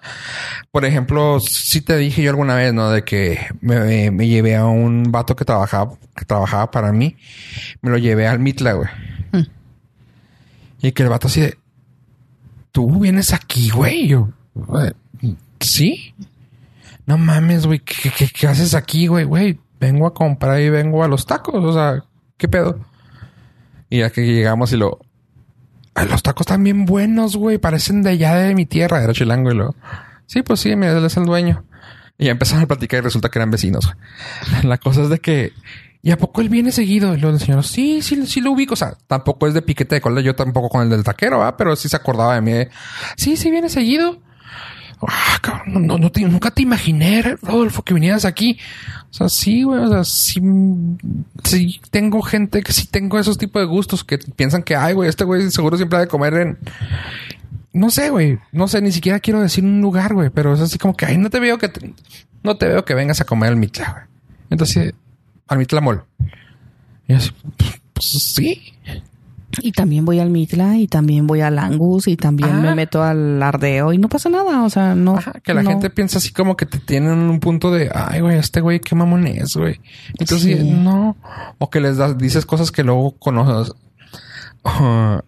por ejemplo, si te dije yo alguna vez, ¿no? De que me, me llevé a un vato que trabajaba, que trabajaba para mí, me lo llevé al Mitla, güey. Y que el vato así de, tú vienes aquí, güey. Yo, sí. No mames, güey. ¿Qué, haces aquí, güey? Güey, vengo a comprar y vengo a los tacos. O sea, ¿qué pedo? Y ya que llegamos y lo... Los tacos están bien buenos, güey. Parecen de allá de mi tierra. Era chilango y lo... Sí, pues sí, él es el dueño. Y ya empezaron a platicar y resulta que eran vecinos. [laughs] La cosa es de que ¿Y a poco él viene seguido? Y luego el señor, sí, sí, sí lo ubico. O sea, tampoco es de piquete de cola, yo tampoco con el del taquero, ¿ah? Pero sí se acordaba de mí. Sí, sí viene seguido. Ah, cabrón, no, no, nunca te imaginé, Rodolfo, que vinieras aquí. O sea, sí, güey, o sea, sí, sí tengo gente que sí tengo esos tipos de gustos que piensan que, ay, güey, este güey seguro siempre ha de comer en... No sé, güey, no sé, ni siquiera quiero decir un lugar, güey, pero es así como que, ay, no te veo que... no te veo que vengas a comer al mitla, güey. Entonces, al Mitla Mall. Y así, pues sí. Y también voy al Mitla y también voy al Angus y también me meto al Ardeo y no pasa nada. O sea, no. que la gente piensa así como que te tienen un punto de, ay, güey, este güey, qué mamón es, güey. Entonces, no. O que les das, dices cosas que luego conoces.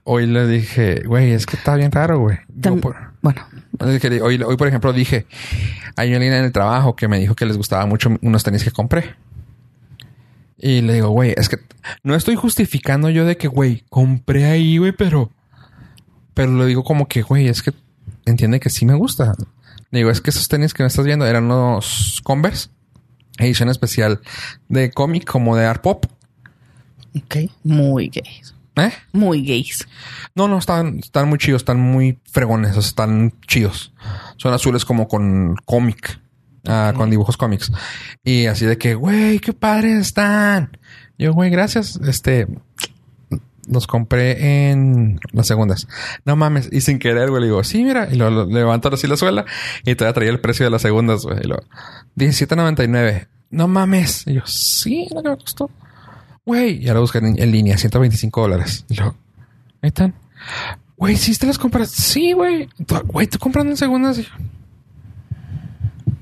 hoy le dije, güey, es que está bien raro, güey. bueno. Hoy, hoy, por ejemplo, dije, hay una línea en el trabajo que me dijo que les gustaba mucho unos tenis que compré. Y le digo, güey, es que no estoy justificando yo de que, güey, compré ahí, güey, pero. Pero le digo como que, güey, es que entiende que sí me gusta. Le digo, es que esos tenis que me estás viendo eran unos Converse, edición especial de cómic como de art pop. Ok, muy gays. ¿Eh? Muy gays. No, no, están, están muy chidos, están muy fregones, están chidos. Son azules como con cómic. Ah, con dibujos cómics. Y así de que, güey, qué padres están. Yo, güey, gracias. Este, los compré en las segundas. No mames. Y sin querer, güey, le digo, sí, mira. Y lo, levanto así la suela y te voy a traer el precio de las segundas, güey. Y lo, 17.99. No mames. Y yo, sí, lo que me costó. Güey, ya lo busqué en, línea, 125 dólares. Y luego, ahí están. Güey, ¿sí te las compras? Sí, güey. Güey, tú comprando en segundas. Y yo,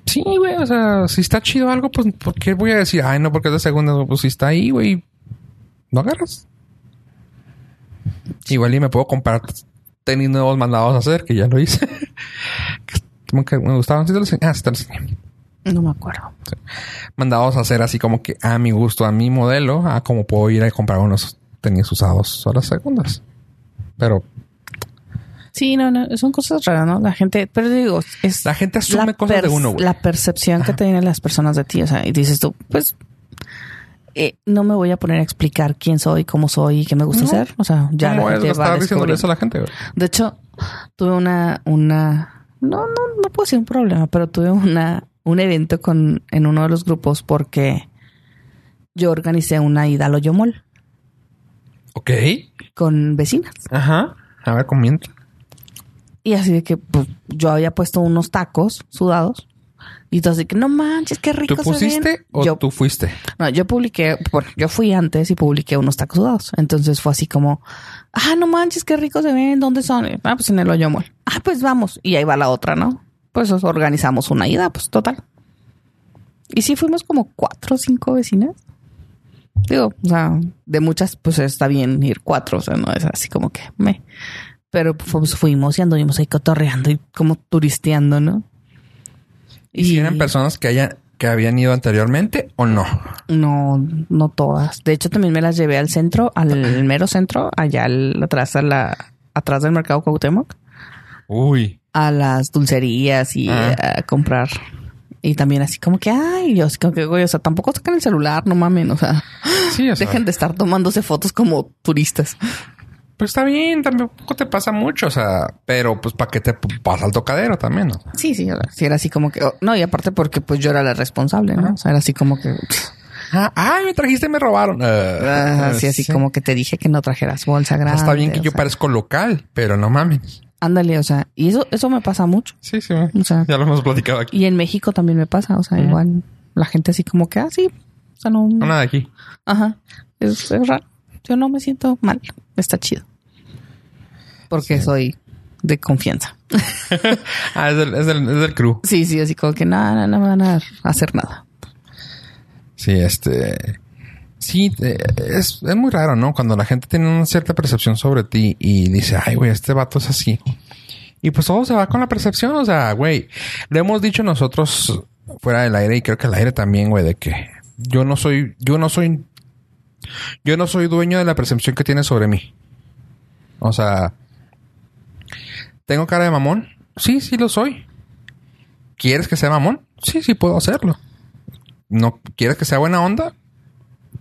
Sí, güey, o sea, si está chido algo, pues, ¿por qué voy a decir, ay, no, porque es de segunda? Pues si está ahí, güey, no agarras. Igual y me puedo comprar tenis nuevos mandados a hacer, que ya lo hice. [laughs] como que me gustaban. ¿Sí te los Ah, sí te los No me acuerdo. Mandados a hacer así como que a mi gusto, a mi modelo, a como puedo ir a comprar unos tenis usados a las segundas. Pero Sí, no, no, son cosas raras, ¿no? La gente, pero digo, es. La gente asume cosas de uno, güey. La percepción que tienen las personas de ti, o sea, y dices tú, pues. Eh, no me voy a poner a explicar quién soy, cómo soy y qué me gusta hacer. O sea, ya la gente va a eso a la gente. Güey. De hecho, tuve una, una, no, no, no puedo decir un problema, pero tuve una, un evento con, en uno de los grupos porque yo organicé una ida al Oyomol. Ok. Con vecinas. Ajá. A ver, comienza. Y así de que pues, yo había puesto unos tacos sudados Y entonces, que no manches, qué rico ¿Tú pusiste o yo, tú fuiste? No, yo publiqué, bueno, yo fui antes y publiqué unos tacos sudados. Entonces fue así como, ah, no manches, qué rico se ven, ¿dónde son? Ah, pues en el hoyo mol. Ah, pues vamos. Y ahí va la otra, ¿no? Pues organizamos una ida, pues total. Y sí fuimos como cuatro o cinco vecinas. Digo, o sea, de muchas, pues está bien ir cuatro, o sea, no es así como que me. Pero fuimos y anduvimos ahí cotorreando y como turisteando, ¿no? ¿Y, si eran personas que hayan que habían ido anteriormente o no? No, no todas. De hecho, también me las llevé al centro, al mero centro, allá atrás a la, atrás del mercado Cuauhtémoc. Uy. A las dulcerías y Ah. a comprar. Y también así como que, ay, yo así como que, güey, o sea, tampoco sacan el celular, no mamen, o sea, Sí, o sea, dejen de estar tomándose fotos como turistas. Pues está bien, tampoco te pasa mucho, o sea, pero pues para qué te pasa al tocadero también, ¿no? Sí, sí, o sea, sí era así como que, oh, no, y aparte porque pues yo era la responsable, ¿no? O sea, era así como que, Ah, ay, me trajiste me robaron. ah, así, así sí. como que te dije que no trajeras bolsa grande. Está bien que yo sea, parezco local, pero no mames. Ándale, o sea, y eso, eso me pasa mucho. Sí, sí. O sea, Ya lo hemos platicado aquí. y en México también me pasa, o sea, igual la gente así como que, ah, sí, o sea, no, No, nada de aquí. ajá, es, es raro. Yo no me siento mal, está chido. Porque soy de confianza. [laughs] Ah, es del, es del, es del crew. Sí, sí, así como que nada, no, me van a hacer nada. Sí, este. Sí, es, es muy raro, ¿no? Cuando la gente tiene una cierta percepción sobre ti y dice, ay, güey, este vato es así. Y pues todo se va con la percepción, o sea, güey, lo hemos dicho nosotros fuera del aire y creo que al aire también, güey, de que yo no soy, yo no soy, yo no soy dueño de la percepción que tienes sobre mí. O sea, ¿tengo cara de mamón? Sí, sí lo soy. ¿Quieres que sea mamón? Sí, sí puedo hacerlo. ¿No quieres que sea buena onda?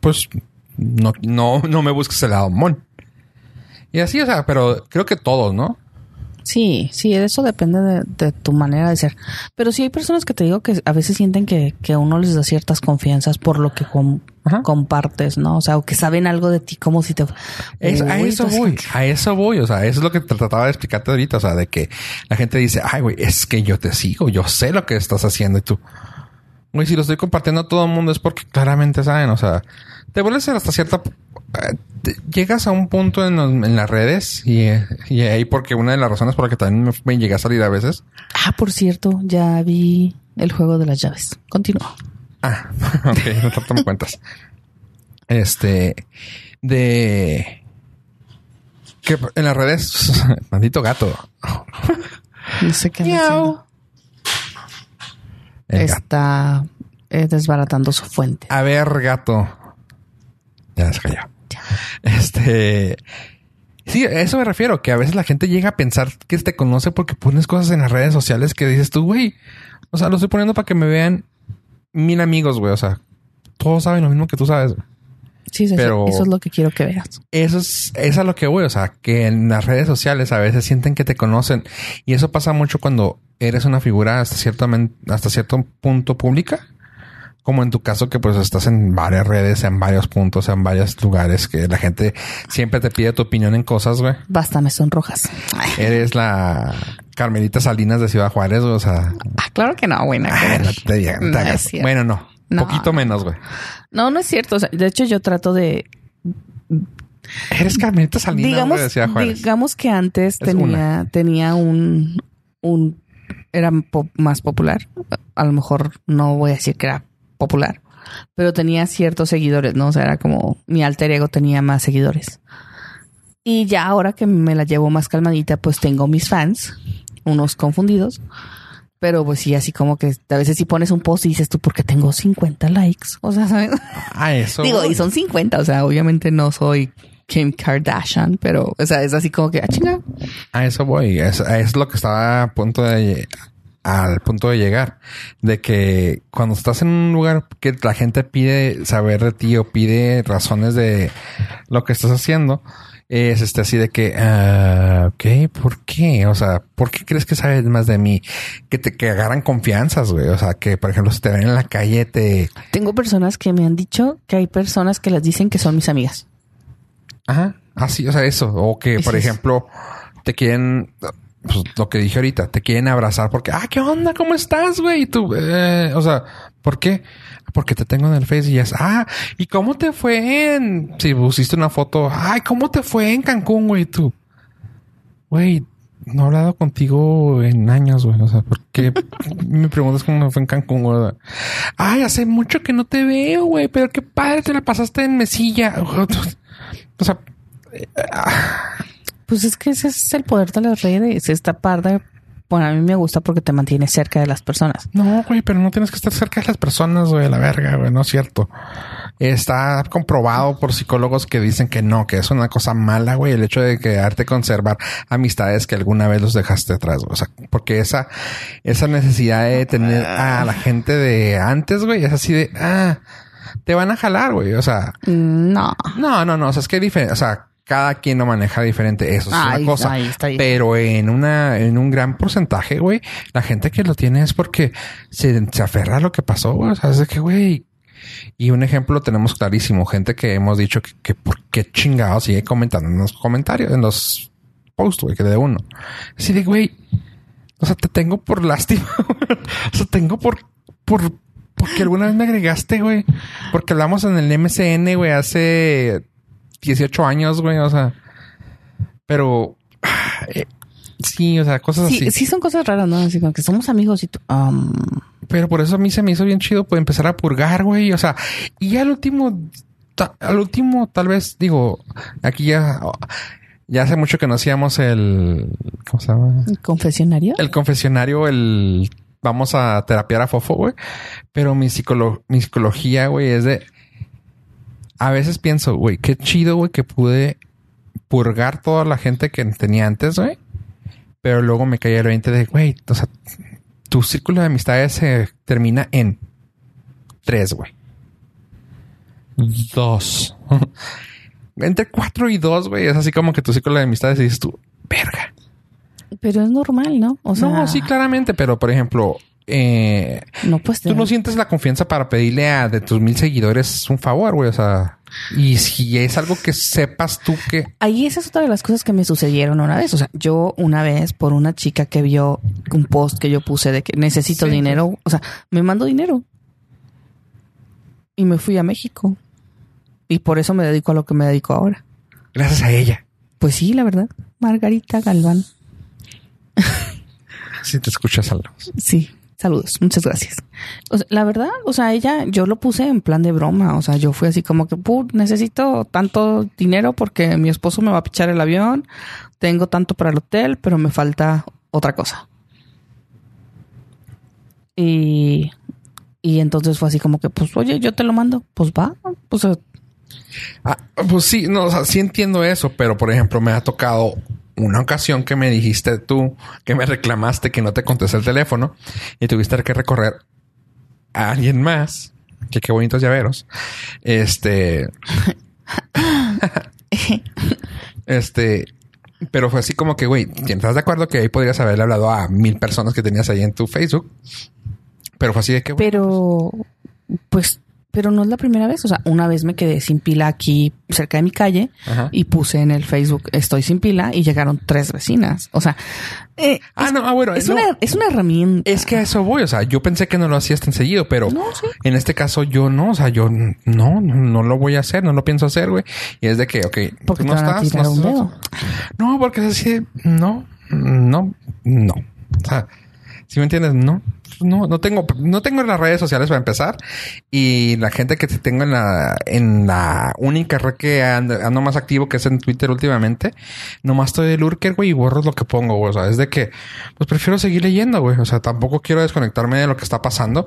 Pues no, no, no me busques el lado mamón. Y así, o sea, pero creo que todos, ¿no? Sí, sí, eso depende de, de tu manera de ser. Pero sí hay personas que te digo que a veces sienten que, que a uno les da ciertas confianzas por lo que com- compartes, ¿no? O sea, o que saben algo de ti como si te... Es- a Uy, eso pues, voy, a eso voy, o sea, eso es lo que te trataba de explicarte ahorita, o sea, de que la gente dice, ay, güey, es que yo te sigo, yo sé lo que estás haciendo y tú, güey, si lo estoy compartiendo a todo el mundo es porque claramente saben, o sea, te vuelves hasta cierta, eh, llegas a un punto en, los- en las redes y, y ahí porque una de las razones por la que también me, me llegué a salir a veces, Ah, por cierto, ya vi el juego de las llaves. Continúa. Ah, [laughs] ok, no tanto me cuentas. Este, de que en las redes, [laughs] maldito gato. No sé qué. Está eh, desbaratando su fuente. A ver, gato. Ya se cayó. [laughs] Este, sí, a eso me refiero, que a veces la gente llega a pensar que te conoce porque pones cosas en las redes sociales que dices tú, güey. O sea, lo estoy poniendo para que me vean mil amigos, güey. O sea, todos saben lo mismo que tú sabes. Sí, eso, Pero- eso es lo que quiero que veas. Eso es, es a lo que voy. O sea, que en las redes sociales a veces sienten que te conocen. Y eso pasa mucho cuando eres una figura hasta cierto, men- hasta cierto punto pública. Como en tu caso, que pues estás en varias redes, en varios puntos, en varios lugares, que la gente siempre te pide tu opinión en cosas, güey. Basta, me sonrojas. Eres la Carmelita Salinas de Ciudad Juárez, güey. O sea, ah, claro que no, güey. no te no te cierto. Bueno, no. No. Poquito menos, güey. No, no es cierto. O sea, de hecho, yo trato de. Eres Carmelita Salinas digamos, de Ciudad Juárez. digamos que antes Es tenía, una. tenía un, un. Era más popular. A lo mejor no voy a decir que era popular, pero tenía ciertos seguidores, ¿no? O sea, era como mi alter ego tenía más seguidores. Y ya ahora que me la llevo más calmadita, pues tengo mis fans, unos confundidos. Pero pues sí, así como que a veces si pones un post y dices tú, porque tengo 50 likes. O sea, ¿sabes? Ah, eso. Digo, y son 50, o sea, obviamente no soy Kim Kardashian, pero, o sea, es así como que, ah, chinga. A eso voy. Es, es lo que estaba a punto de al punto de llegar. De que cuando estás en un lugar que la gente pide saber de ti o pide razones de lo que estás haciendo, es este así de que, ah, ok, ¿por qué? O sea, ¿por qué crees que sabes más de mí? Que te que agarran confianzas, güey. O sea, que por ejemplo, si te ven en la calle, te, Tengo personas que me han dicho que hay personas que las dicen que son mis amigas. Ajá, así, o sea, eso. O que, por es. ejemplo, te quieren. Pues, lo que dije ahorita, te quieren abrazar porque, ah, ¿qué onda? ¿Cómo estás, güey? Y tú, eh, o sea, ¿por qué? Porque te tengo en el Face y es, ah, ¿y cómo te fue en, si pusiste una foto, ay, ¿cómo te fue en Cancún, güey? Tú, güey, no he hablado contigo en años, güey. O sea, ¿por qué [laughs] me preguntas cómo me fue en Cancún, güey? Ay, hace mucho que no te veo, güey, pero qué padre te la pasaste en mesilla. [laughs] O sea, eh, pues es que ese es el poder de las redes, esta parte bueno, a mí me gusta porque te mantiene cerca de las personas. No, güey, pero no tienes que estar cerca de las personas, güey, la verga, güey, no es cierto. Está comprobado por psicólogos que dicen que no, que es una cosa mala, güey, el hecho de quedarte conservar amistades que alguna vez los dejaste atrás, güey. O sea, porque esa, esa necesidad de tener a la gente de antes, güey, es así de, ah, te van a jalar, güey. O sea, no, no, no, no. O sea, es que diferente. O sea, cada quien lo maneja diferente. Eso es una cosa. Pero en una, en un gran porcentaje, güey, la gente que lo tiene es porque se, se aferra a lo que pasó, güey. O sea, es de que, güey. Y un ejemplo tenemos clarísimo. Gente que hemos dicho que, que por qué chingado sigue comentando en los comentarios, en los posts, güey, que de uno. Así de, güey. O sea, te tengo por lástima. [laughs] o sea, tengo por, por, porque alguna vez me agregaste, güey. Porque hablamos en el MCN, güey, hace 18 años, güey, o sea. Pero. [sighs] Eh, sí, o sea, cosas así. Sí, son cosas raras, ¿no? Así como que somos amigos y tú. Um, pero por eso a mí se me hizo bien chido, pues empezar a purgar, güey. O sea, y al último, al último, tal vez, digo, aquí ya. Ya hace mucho que no hacíamos el. ¿Cómo se llama? ¿El confesionario? El confesionario, el. Vamos a terapiar a Fofo, güey. Pero mi, mi psicología, güey, es de a veces pienso, güey, qué chido, güey, que pude purgar toda la gente que tenía antes, güey. Pero luego me caía el 20 de, güey, o sea, tu círculo de amistades se termina en tres, güey. Dos. [laughs] Entre cuatro y dos, güey. Es así como que tu círculo de amistades dices tú, verga. Pero es normal, ¿no? O sea, no, sí, claramente. Pero, por ejemplo, eh, no, pues tú no sientes la confianza para pedirle a de tus mil seguidores un favor, güey. O sea, y si es algo que sepas tú que. Ahí esa es otra de las cosas que me sucedieron una vez. O sea, yo una vez por una chica que vio un post que yo puse de que necesito dinero, o sea, me mandó dinero y me fui a México. Y por eso me dedico a lo que me dedico ahora. Gracias a ella. Pues sí, la verdad. Margarita Galván. [laughs] Si te escuchas algo. Sí. Saludos, muchas gracias. la verdad, o sea, ella, yo lo puse en plan de broma. O sea, yo fui así como que, necesito tanto dinero porque mi esposo me va a pichar el avión. Tengo tanto para el hotel, pero me falta otra cosa. Y, y entonces fue así como que, pues, oye, yo te lo mando. Pues va, pues. Ah, pues sí, no, o sea, sí entiendo eso, pero por ejemplo, me ha tocado una ocasión que me dijiste tú que me reclamaste que no te contesté el teléfono y tuviste que recorrer a alguien más. Que qué bonitos llaveros. Este. [laughs] este. Pero fue así como que, güey, ¿estás de acuerdo que ahí podrías haberle hablado a mil personas que tenías ahí en tu Facebook? Pero fue así de que. Pero, pues pero no es la primera vez. O sea, una vez me quedé sin pila aquí cerca de mi calle y puse en el Facebook estoy sin pila y llegaron tres vecinas. O sea, eh, ah, no, ah, bueno, es, una, es una herramienta. Es que a eso voy. O sea, yo pensé que no lo hacías tan seguido, pero en este caso yo no. O sea, yo no, no lo voy a hacer, no lo pienso hacer, güey. Y es de que, ok, porque no estás. No, no, porque es así, no, no, no. O sea, si me entiendes, no, no, no tengo, no tengo las redes sociales para empezar. Y la gente que tengo en la, en la única red que ando, más activo, que es en Twitter últimamente, nomás estoy de lurker, güey, y borro lo que pongo, güey. O sea, es de que, pues prefiero seguir leyendo, güey. O sea, tampoco quiero desconectarme de lo que está pasando.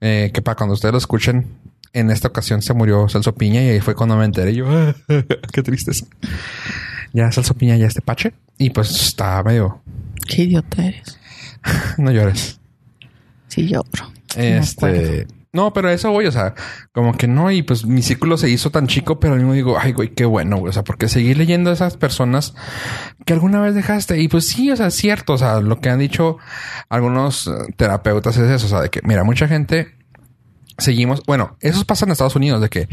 Eh, que para cuando ustedes lo escuchen, en esta ocasión se murió Celso Piña y ahí fue cuando me enteré. Yo, [laughs] qué tristeza. Ya Celso Piña ya este pache y pues está medio. Qué idiota eres. [laughs] no llores. Sí, lloro. Este. No, pero eso, güey, o sea, como que no, y pues mi círculo se hizo tan chico, pero al mismo digo, ay, güey, qué bueno, güey, o sea, porque seguir leyendo a esas personas que alguna vez dejaste, y pues sí, o sea, es cierto, o sea, lo que han dicho algunos eh, terapeutas es eso, o sea, de que, mira, mucha gente seguimos, bueno, eso pasa en Estados Unidos, de que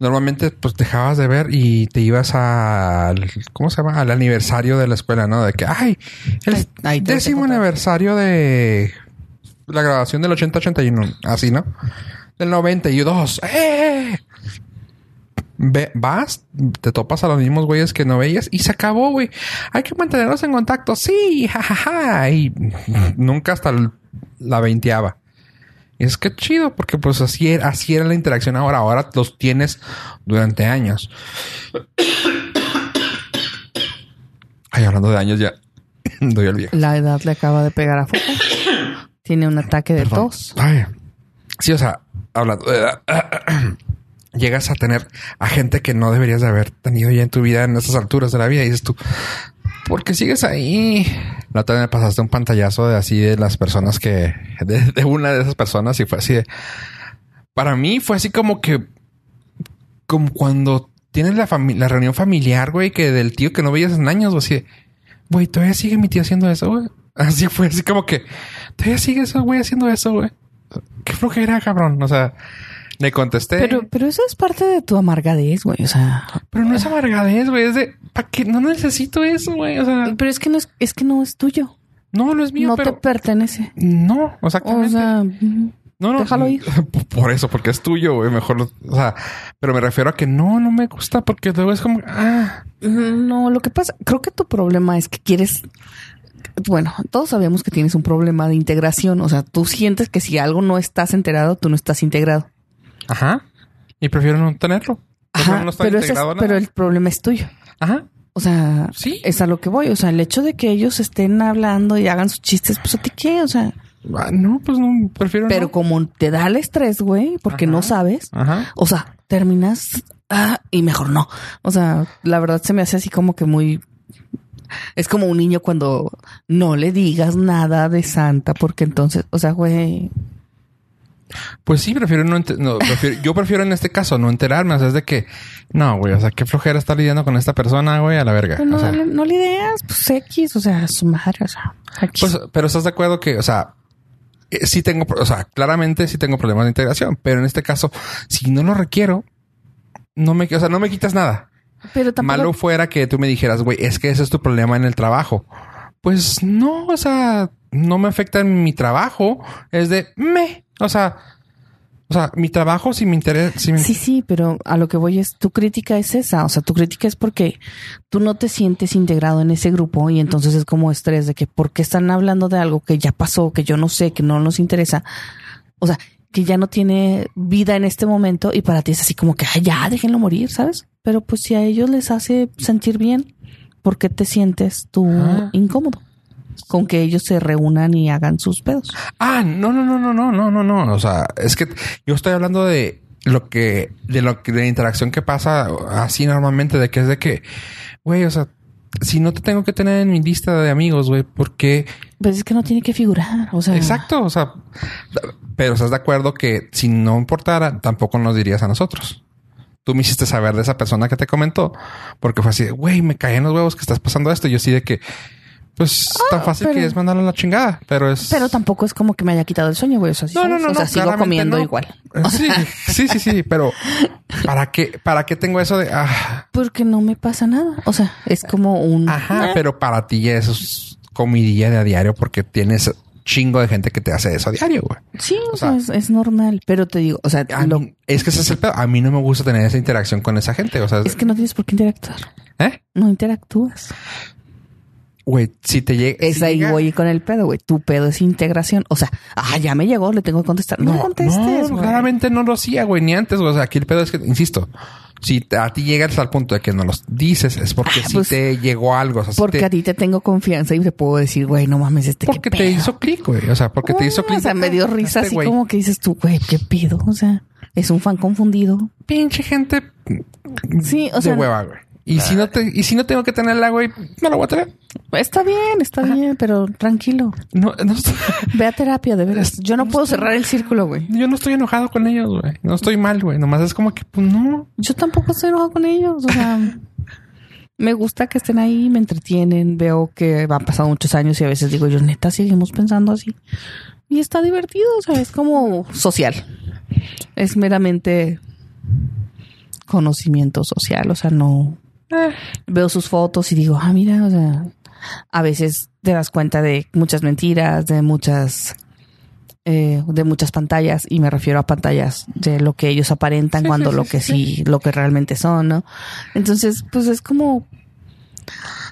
normalmente pues dejabas de ver y te ibas al, ¿cómo se llama? Al aniversario de la escuela, ¿no? De que, ay, el décimo aniversario de la grabación del 80-81, así, ¿no? Del 92, ¡eh! Vas, te topas a los mismos güeyes que no veías y se acabó, güey. Hay que mantenerlos en contacto, sí, jajaja. Y nunca hasta la veinteaba. Y es que chido, porque pues así era, así era la interacción ahora. Ahora los tienes durante años. Ay, hablando de años ya [laughs] doy al viejo. La edad le acaba de pegar a fuego. Tiene un ataque de tos. Ay. Sí, o sea, hablando edad, [clears throat] llegas a tener a gente que no deberías de haber tenido ya en tu vida en esas alturas de la vida y dices tú, ¿por qué sigues ahí? No te me pasaste un pantallazo de así de las personas que, de, una de esas personas y fue así de, para mí fue así como que, como cuando tienes la, la reunión familiar, güey, que del tío que no veías en años, o así, güey, todavía sigue mi tío haciendo eso, güey. Así fue, así como que, todavía sigue eso, güey, haciendo eso, güey. Qué flojera, cabrón. O sea, le contesté. Pero, pero eso es parte de tu amargadez, güey. O sea. Pero no es amargadez, güey. Es de. ¿Para qué? No necesito eso, güey. O sea. Pero es que no es, es que no es tuyo. No, no es mío. No te pertenece. No, exactamente. O sea. No, no. Déjalo ir. [laughs] Por eso, porque es tuyo, güey. Mejor. O sea, pero me refiero a que no, no me gusta porque luego es como. Ah. No, lo que pasa, creo que tu problema es que quieres. Bueno, todos sabemos que tienes un problema de integración. O sea, tú sientes que si algo no estás enterado, tú no estás integrado. Ajá. Y prefiero no tenerlo. Ajá, pero, pero el problema es tuyo. Ajá. O sea, ¿Sí? es a lo que voy. O sea, el hecho de que ellos estén hablando y hagan sus chistes, pues a ti qué, o sea. Ah, no, pues no, prefiero Pero como te da el estrés, güey, porque no sabes. Ajá. O sea, terminas ah, y mejor no. O sea, la verdad se me hace así como que muy es como un niño cuando no le digas nada de Santa, porque entonces, o sea, güey, pues sí, prefiero no, no yo prefiero en este caso no enterarme, o sea, es de que no, güey, o sea, qué flojera estar lidiando con esta persona, güey, a la verga. Pues no, no lidias, pues X, o sea, su madre, o sea, Pues, pero estás de acuerdo que, o sea, eh, sí tengo, o sea, claramente sí tengo problemas de integración, pero en este caso, si no lo requiero, no me, o sea, no me quitas nada. Pero tampoco... Malo fuera que tú me dijeras, güey, es que ese es tu problema en el trabajo. Pues no, o sea, no me afecta en mi trabajo. Es de me. O sea, o sea, mi trabajo si me interesa. Sí, sí, pero a lo que voy es, tu crítica es esa. O sea, tu crítica es porque tú no te sientes integrado en ese grupo y entonces es como estrés de que ¿por qué están hablando de algo que ya pasó, que yo no sé, que no nos interesa. O sea, que ya no tiene vida en este momento y para ti es así como que, Ay, ya, déjenlo morir, ¿sabes? Pero pues si a ellos les hace sentir bien, ¿por qué te sientes tú incómodo? con que ellos se reúnan y hagan sus pedos. Ah, no, no, no, no, no, no, no, no. O sea, es que yo estoy hablando de lo que, de lo que, de la interacción que pasa así normalmente, de que es de que, güey, o sea, si no te tengo que tener en mi lista de amigos, güey, ¿por qué? Pues es que no tiene que figurar, o sea. Exacto, o sea, pero estás de acuerdo que si no importara, tampoco nos dirías a nosotros. Tú me hiciste saber de esa persona que te comentó, porque fue así de, güey, me caen los huevos que estás pasando esto. Y yo sí de que, pues tan ah, fácil que es mandarlo a la chingada, pero es. Pero tampoco es como que me haya quitado el sueño, güey. O sea, no, no, no, o sea, sigo comiendo igual. Eh, sí, sí, sí, sí, pero ¿para qué, para qué tengo eso de ah? Porque no me pasa nada. O sea, es como un. Ajá, pero para ti eso es comidilla de a diario porque tienes chingo de gente que te hace eso a diario, güey. Sí, o, sea, es, normal, pero te digo, o sea, es que ese es el pedo. A mí no me gusta tener esa interacción con esa gente, o sea, es que no tienes por qué interactuar. ¿Eh? No interactúas güey, si te llega. Es ahí, güey, con el pedo, güey. Tu pedo es integración. O sea, ah, ya me llegó, le tengo que contestar. No, contestes. No, claramente no lo hacía, güey, ni antes. O sea, aquí el pedo es que, insisto, si a ti llegas al punto de que no los dices, es porque ah, sí pues, te llegó algo. porque a ti te tengo confianza y te puedo decir, güey, no mames, este Porque te hizo clic, güey. O sea, porque te hizo clic. O sea, me dio risa este así como que dices tú, güey, ¿qué pido? O sea, es un fan confundido. Pinche gente. Sí, o sea. De hueva, güey. Y si no te, y si no tengo que tener el agua, no lo voy a tener. Está bien, está bien, pero tranquilo. No, no Ve a terapia, de veras. Yo no, puedo cerrar el círculo, güey. Yo no estoy enojado con ellos, güey. No estoy mal, güey. Nomás es como que, pues no. Yo tampoco estoy enojado con ellos. O sea, me gusta que estén ahí, me entretienen. Veo que han pasado muchos años y a veces digo, yo neta, seguimos pensando así. Y está divertido, o sea, es como social. Es meramente conocimiento social, o sea, no eh. veo sus fotos y digo, ah, mira, o sea, a veces te das cuenta de muchas mentiras, de muchas eh, de muchas pantallas y me refiero a pantallas de lo que ellos aparentan [laughs] cuando lo que sí, lo que realmente son, ¿no? Entonces, pues es como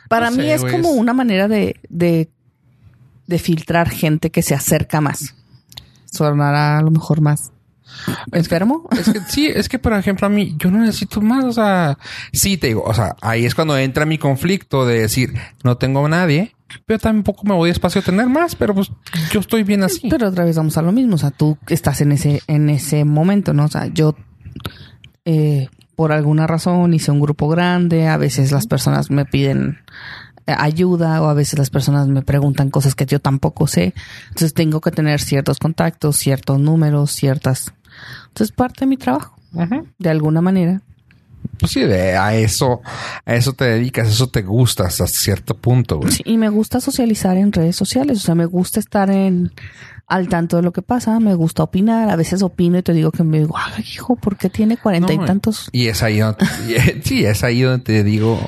para mí es como una manera de, de, de filtrar gente que se acerca más. Sonará a lo mejor más enfermo. Es que, sí, es que por ejemplo a mí yo no necesito más, o sea, sí te digo, o sea, ahí es cuando entra mi conflicto de decir, no tengo a nadie, pero tampoco me voy espacio a tener más, pero pues yo estoy bien así. Pero otra vez vamos a lo mismo, o sea, tú estás en ese en ese momento, ¿no? O sea, yo eh, por alguna razón hice un grupo grande, a veces las personas me piden eh, ayuda o a veces las personas me preguntan cosas que yo tampoco sé. Entonces tengo que tener ciertos contactos, ciertos números, ciertas... Entonces parte de mi trabajo, de alguna manera. Pues sí, a eso, a eso te dedicas, eso te gusta hasta cierto punto. Sí, y me gusta socializar en redes sociales, o sea, me gusta estar en al tanto de lo que pasa, me gusta opinar, a veces opino y te digo que me digo, ay, hijo, ¿por qué tiene cuarenta y tantos? Y es ahí donde, sí, es ahí donde te digo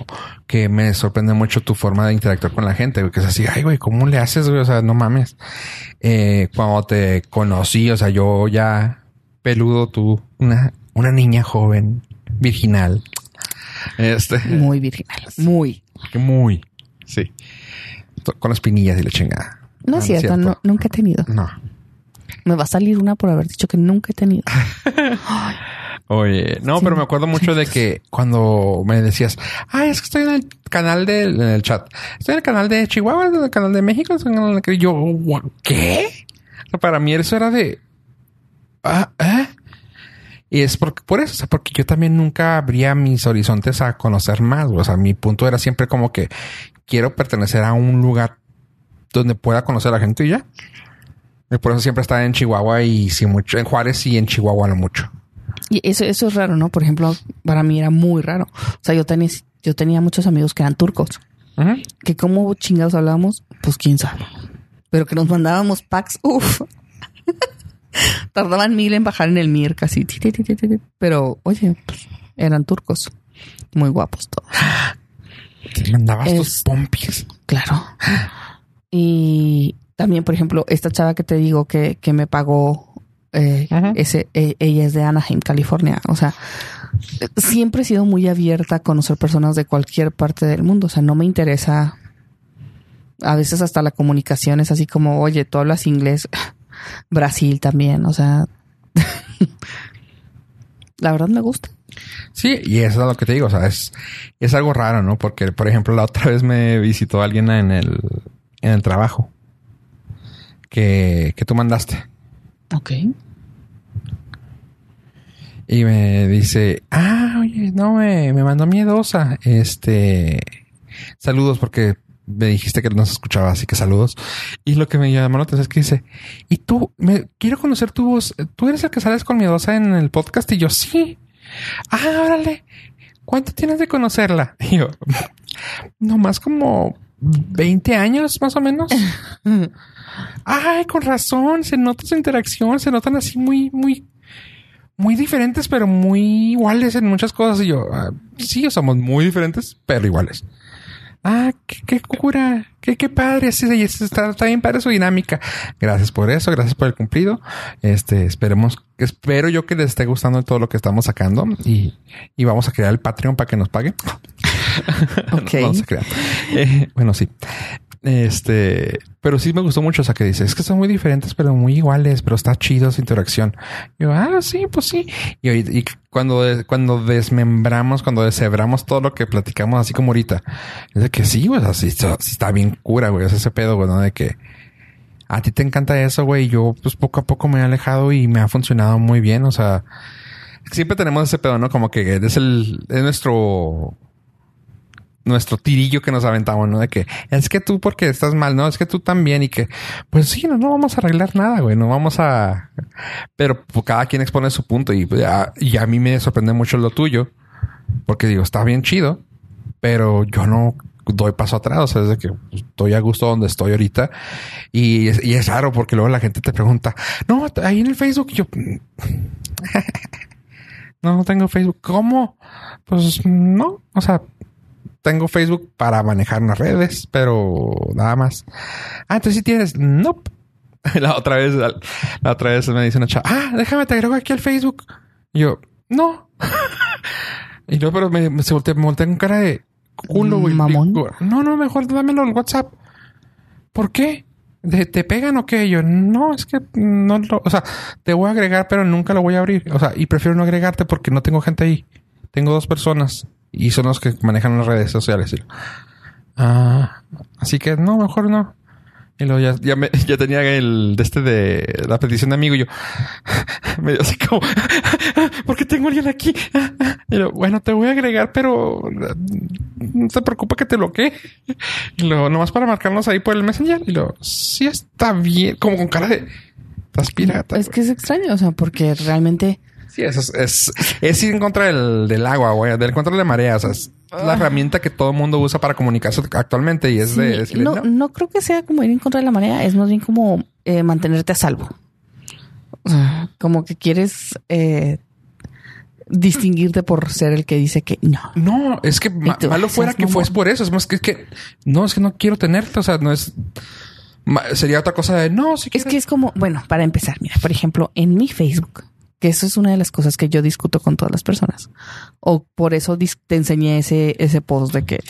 que me sorprende mucho tu forma de interactuar con la gente, que es así, ay, güey, ¿cómo le haces, güey? O sea, no mames. Eh, cuando te conocí, o sea, yo ya peludo, tú, una, una niña joven, virginal. Este. Muy virginal, muy. Muy, sí. Con espinillas y la chingada. No es cierto, nunca he tenido. No. Me va a salir una por haber dicho que nunca he tenido. [laughs] Oye, no, pero me acuerdo mucho de que cuando me decías, ay, es que estoy en el canal de, en el chat, estoy en el canal de Chihuahua, en el canal de México, en el yo, ¿qué? Para mí eso era de, ah, ¿eh? Y es porque, por eso, o sea, porque yo también nunca abría mis horizontes a conocer más. O sea, mi punto era siempre como que quiero pertenecer a un lugar donde pueda conocer a la gente y ya. Y por eso siempre estaba en Chihuahua y sí mucho, en Juárez y en Chihuahua no mucho. Y eso, eso es raro, ¿no? Por ejemplo, para mí era muy raro. O sea, yo tenía, yo tenía muchos amigos que eran turcos. Que como chingados hablábamos, pues quién sabe. Pero que nos mandábamos packs, uff. [laughs] [laughs] Tardaban mil en bajar en el Mir casi. Pero, oye, pues, eran turcos. Muy guapos todos. [gasps] mandabas tus pompis. Claro. Y también, por ejemplo, esta chava que te digo que, que me pagó, eh, ese, e, ella es de Anaheim, California. O sea, siempre he sido muy abierta a conocer personas de cualquier parte del mundo. O sea, no me interesa. A veces hasta la comunicación es así como, oye, tú hablas inglés. Brasil también, o sea. [laughs] la verdad me gusta. Sí, y eso es lo que te digo, o sea, es, es algo raro, ¿no? Porque, por ejemplo, la otra [laughs] vez me visitó alguien en el, en el trabajo que, que tú mandaste. Ok. Y me dice, ah, oye, no, me, me mandó miedosa. Este, saludos porque me dijiste que no se escuchaba, así que saludos. Y lo que me llamó la atención es que dice, y tú, me quiero conocer tu voz. ¿Tú eres el que sales con miedosa en el podcast? Y yo, sí. Ah, órale. ¿Cuánto tienes de conocerla? [laughs] Y yo, nomás como 20 años más o menos. [laughs] Ay, con razón, se nota su interacción, se notan así muy, muy, muy diferentes, pero muy iguales en muchas cosas. Y yo, ah, sí, somos muy diferentes, pero iguales. Ah, qué, cura, qué, qué padre, sí, está, está, bien padre su dinámica. Gracias por eso, gracias por el cumplido. Este, esperemos, espero yo que les esté gustando todo lo que estamos sacando y, y vamos a crear el Patreon para que nos pague. [laughs] Ok. Eh, bueno, sí. Este, pero sí me gustó mucho. O sea, que dice, es que son muy diferentes, pero muy iguales, pero está chido su interacción. yo, ah, sí, pues sí. Y, cuando, cuando desmembramos, cuando deshebramos todo lo que platicamos, así como ahorita, es de que sí, güey, así está bien cura, güey. Es ese pedo, güey, ¿no? De que a ti te encanta eso, güey. Yo, pues poco a poco me he alejado y me ha funcionado muy bien. O sea, siempre tenemos ese pedo, ¿no? Como que es el, es nuestro nuestro tirillo que nos aventamos, ¿no? De que es que tú porque estás mal, no, es que tú también y que, pues sí, no, no vamos a arreglar nada, güey, no vamos a... Pero pues, cada quien expone su punto y, pues, y a mí me sorprende mucho lo tuyo, porque digo, está bien chido, pero yo no doy paso atrás, o sea, es de que estoy a gusto donde estoy ahorita y es, y es raro porque luego la gente te pregunta, no, ahí en el Facebook yo... [laughs] No, no tengo Facebook. ¿Cómo? Pues no. O sea, tengo Facebook para manejar las redes, pero nada más. Ah, entonces sí tienes. No. Nope. [laughs] La otra vez, la otra vez me dice una chava, ah, déjame te agrego aquí al Facebook. Y yo, no. [laughs] y luego, pero me, me, se voltea, me con cara de culo, güey. Mamón. No, no, mejor dámelo en WhatsApp. ¿Por qué? ¿De- ¿Te pegan o qué? Yo, no, es que no lo, o sea, te voy a agregar, pero nunca lo voy a abrir. O sea, y prefiero no agregarte porque no tengo gente ahí. Tengo dos personas y son los que manejan las redes sociales. Yo, Ah, así que no, mejor no. Y luego ya, ya, me- [laughs] ya tenía el de este de la petición de amigo y yo [laughs] medio así como [laughs] ¿por qué tengo alguien aquí? Y luego, bueno, te voy a agregar, pero no te preocupa que te bloquee. Y luego, nomás para marcarnos ahí por el Messenger. Y luego, sí está bien, como con cara de estás pirata. Es que es extraño, o sea, porque realmente Sí, eso es, es, es ir en contra del, del agua, güey, del contra de la marea. O sea, es la herramienta que todo el mundo usa para comunicarse actualmente y es sí, de decirle, no, no. no creo que sea como ir en contra de la marea, es más bien como eh, mantenerte a salvo. O sea, como que quieres eh, distinguirte por ser el que dice que no. No, es que ma- tú, malo fuera que mamón. fuese por eso. Es más que es que no, es que no quiero tenerte. O sea, no es. Sería otra cosa de no, si Es quieres. que es como, bueno, para empezar, mira, por ejemplo, en mi Facebook, que eso es una de las cosas que yo discuto con todas las personas. O por eso te enseñé ese, ese post de que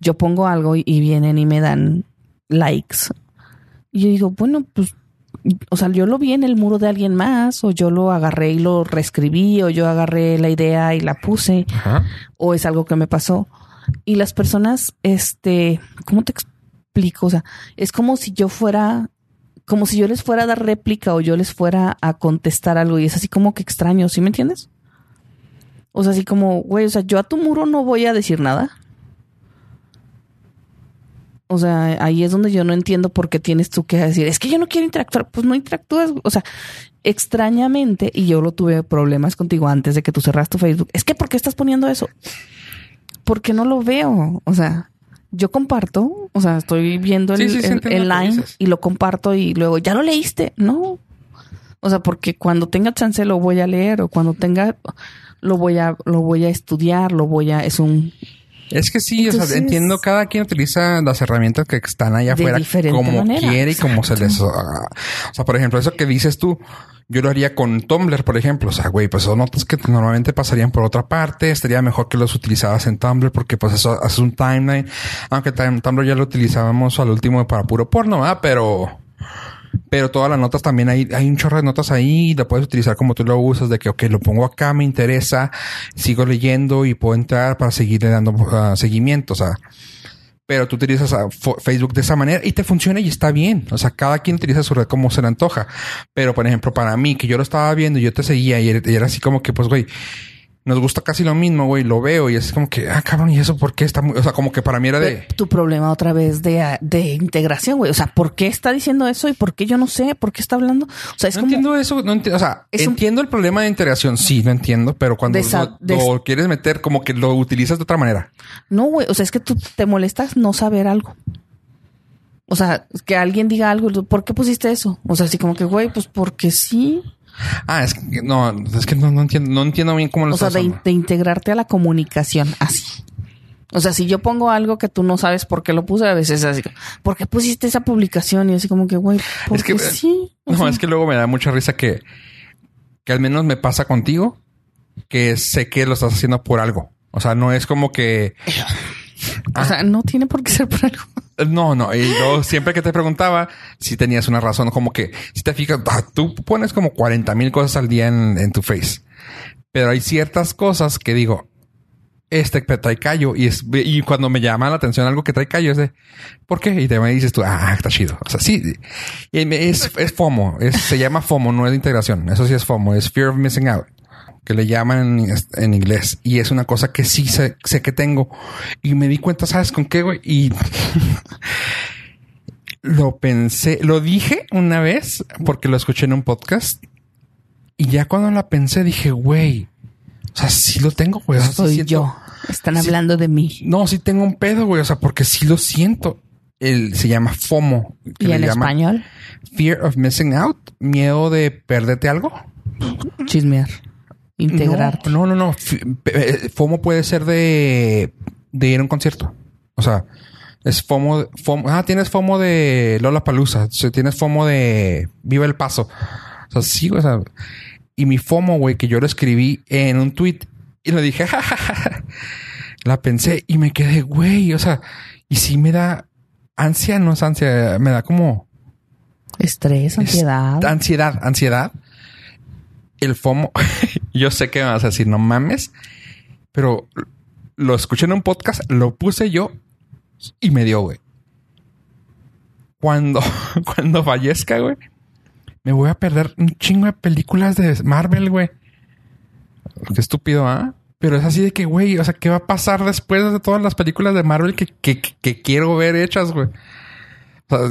yo pongo algo y, y vienen y me dan likes. Y yo digo, bueno, pues, o sea, yo lo vi en el muro de alguien más, o yo lo agarré y lo reescribí, o yo agarré la idea y la puse Ajá. o es algo que me pasó. Y las personas, este, ¿cómo te explico? O sea, es como si yo fuera, como si yo les fuera a dar réplica o yo les fuera a contestar algo y es así como que extraño, ¿sí me entiendes? O sea, así como, güey, o sea, yo a tu muro no voy a decir nada. O sea, ahí es donde yo no entiendo por qué tienes tú que decir, es que yo no quiero interactuar. Pues no interactúas. O sea, extrañamente, y yo lo tuve problemas contigo antes de que tú cerras tu Facebook, es que ¿por qué estás poniendo eso? Porque no lo veo. O sea, yo comparto, o sea, estoy viendo el, Sí, el- el line y lo comparto y luego, ¿ya lo leíste? No. O sea, porque cuando tenga chance lo voy a leer o cuando tenga lo voy a lo voy a estudiar, lo voy a es un Es que sí, o sea, entiendo cada quien utiliza las herramientas que están allá afuera como manera, quiere y como se les. ah, o sea, por ejemplo, eso que dices tú, yo lo haría con Tumblr, por ejemplo. O sea, güey, pues son notas que normalmente pasarían por otra parte. Estaría mejor que los utilizabas en Tumblr porque pues eso haces un timeline. Aunque Tumblr ya lo utilizábamos al último para puro porno, ¿verdad? Pero... Pero todas las notas también hay, hay un chorro de notas ahí y la puedes utilizar como tú lo usas, de que, ok, lo pongo acá, me interesa, sigo leyendo y puedo entrar para seguirle dando ah, seguimiento. O sea, pero tú utilizas a Fo- Facebook de esa manera y te funciona y está bien. O sea, cada quien utiliza su red como se le antoja. Pero, por ejemplo, para mí, que yo lo estaba viendo y yo te seguía y era así como que, pues, güey, nos gusta casi lo mismo, güey, lo veo y es como que, ah, cabrón, ¿y eso por qué está muy...? O sea, como que para mí era de... tu problema otra vez de, de integración, güey. O sea, ¿por qué está diciendo eso y por qué yo no sé? ¿Por qué está hablando? O sea, es no como entiendo eso, no entiendo, o sea, Es un- entiendo el problema de integración, sí, lo entiendo, pero cuando Desa- lo, des- lo quieres meter, como que lo utilizas de otra manera. No, güey. O sea, es que tú te molestas no saber algo. O sea, que alguien diga algo. ¿Por qué pusiste eso? O sea, así como que, güey, pues porque sí. Ah, es que no, es que no, no entiendo, no entiendo bien cómo lo O sea, de, integrarte a la comunicación así. O sea, si yo pongo algo que tú no sabes por qué lo puse, a veces es así. ¿Por qué pusiste esa publicación? Y así como que, güey, porque que, sí. O No, sea, es que luego me da mucha risa que, que al menos me pasa contigo, que sé que lo estás haciendo por algo. O sea, no es como que... o sea, no tiene por qué ser por algo. No, no. Y yo siempre que te preguntaba si tenías una razón, como que si te fijas, ah, tú pones como 40 mil cosas al día en, en tu face. Pero hay ciertas cosas que digo, este trae callo y es, y cuando me llama la atención algo que trae callo es de, ¿por qué? Y te me dices tú, ah, está chido. O sea, sí, es, es FOMO, es, se llama FOMO, no es integración. Eso sí es FOMO, es Fear of Missing Out, que le llaman en, en inglés. Y es una cosa que sí sé, sé que tengo. Y me di cuenta, ¿sabes con qué, güey? Y [laughs] lo pensé, lo dije una vez porque lo escuché en un podcast. Y ya cuando la pensé dije, güey, o sea, sí lo tengo, güey. O sea, sí Soy siento- yo. Están sí. hablando de mí. No, sí tengo un pedo, güey. O sea, porque sí lo siento. El, se llama FOMO. que ¿Y en español? Fear of Missing Out. Miedo de perderte algo. Chismear. Integrarte. No, no, no. Eh, FOMO puede ser de, de ir a un concierto. O sea, es FOMO, FOMO. Ah, tienes FOMO de Lola Palusa. Tienes FOMO de Viva el Paso. O sea, sí, o sea. Y mi FOMO, güey, que yo lo escribí en un tweet y lo dije, [laughs] "Ja, ja, ja". la pensé y me quedé, güey, o sea, y sí me da ansia, no es ansia, me da como Estrés, ansiedad. es- ansiedad, ansiedad. El FOMO, [laughs] yo sé que me vas a decir, no mames, pero lo escuché en un podcast, lo puse yo y me dio, güey. Cuando, [laughs] cuando fallezca, güey, me voy a perder un chingo de películas de Marvel, güey. Qué estúpido, ¿ah? Pero es así de que, güey, o sea, ¿qué va a pasar después de todas las películas de Marvel que, que, que quiero ver hechas, güey?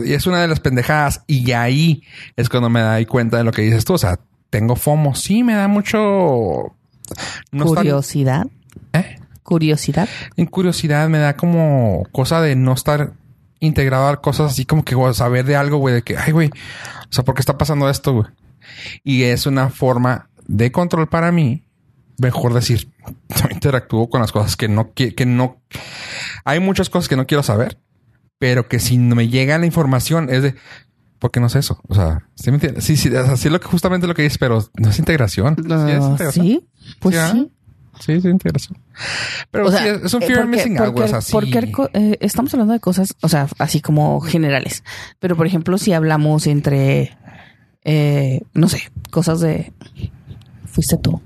Y es una de las pendejadas. Y ahí es cuando me doy cuenta de lo que dices tú. O sea, tengo FOMO. Sí, me da mucho... no estar- Curiosidad. ¿Eh? Curiosidad. En curiosidad me da como cosa de no estar integrado a cosas así como que saber de algo, güey, de que, ay, güey, o sea, ¿por qué está pasando esto, güey? Y es una forma de control para mí. Mejor decir, [laughs] no interactúo con las cosas que no quiero, que no. Hay muchas cosas que no quiero saber, pero que si me llega la información es de, ¿por qué no sé eso? O sea, ¿sí me entiendes? Sí, sí, o sea, sí es lo que justamente lo que dices, pero no es integración. Sí, es Ah, integración. sí, pues Sí, ¿ah? sí. Sí, sí, integración. Pero O sea, sí, es un eh, fear porque- missing out, porque- o sea, sí. porque eh, estamos hablando de cosas, o sea, así como generales. Pero, por ejemplo, si hablamos entre, eh, no sé, cosas de... Fuiste tú.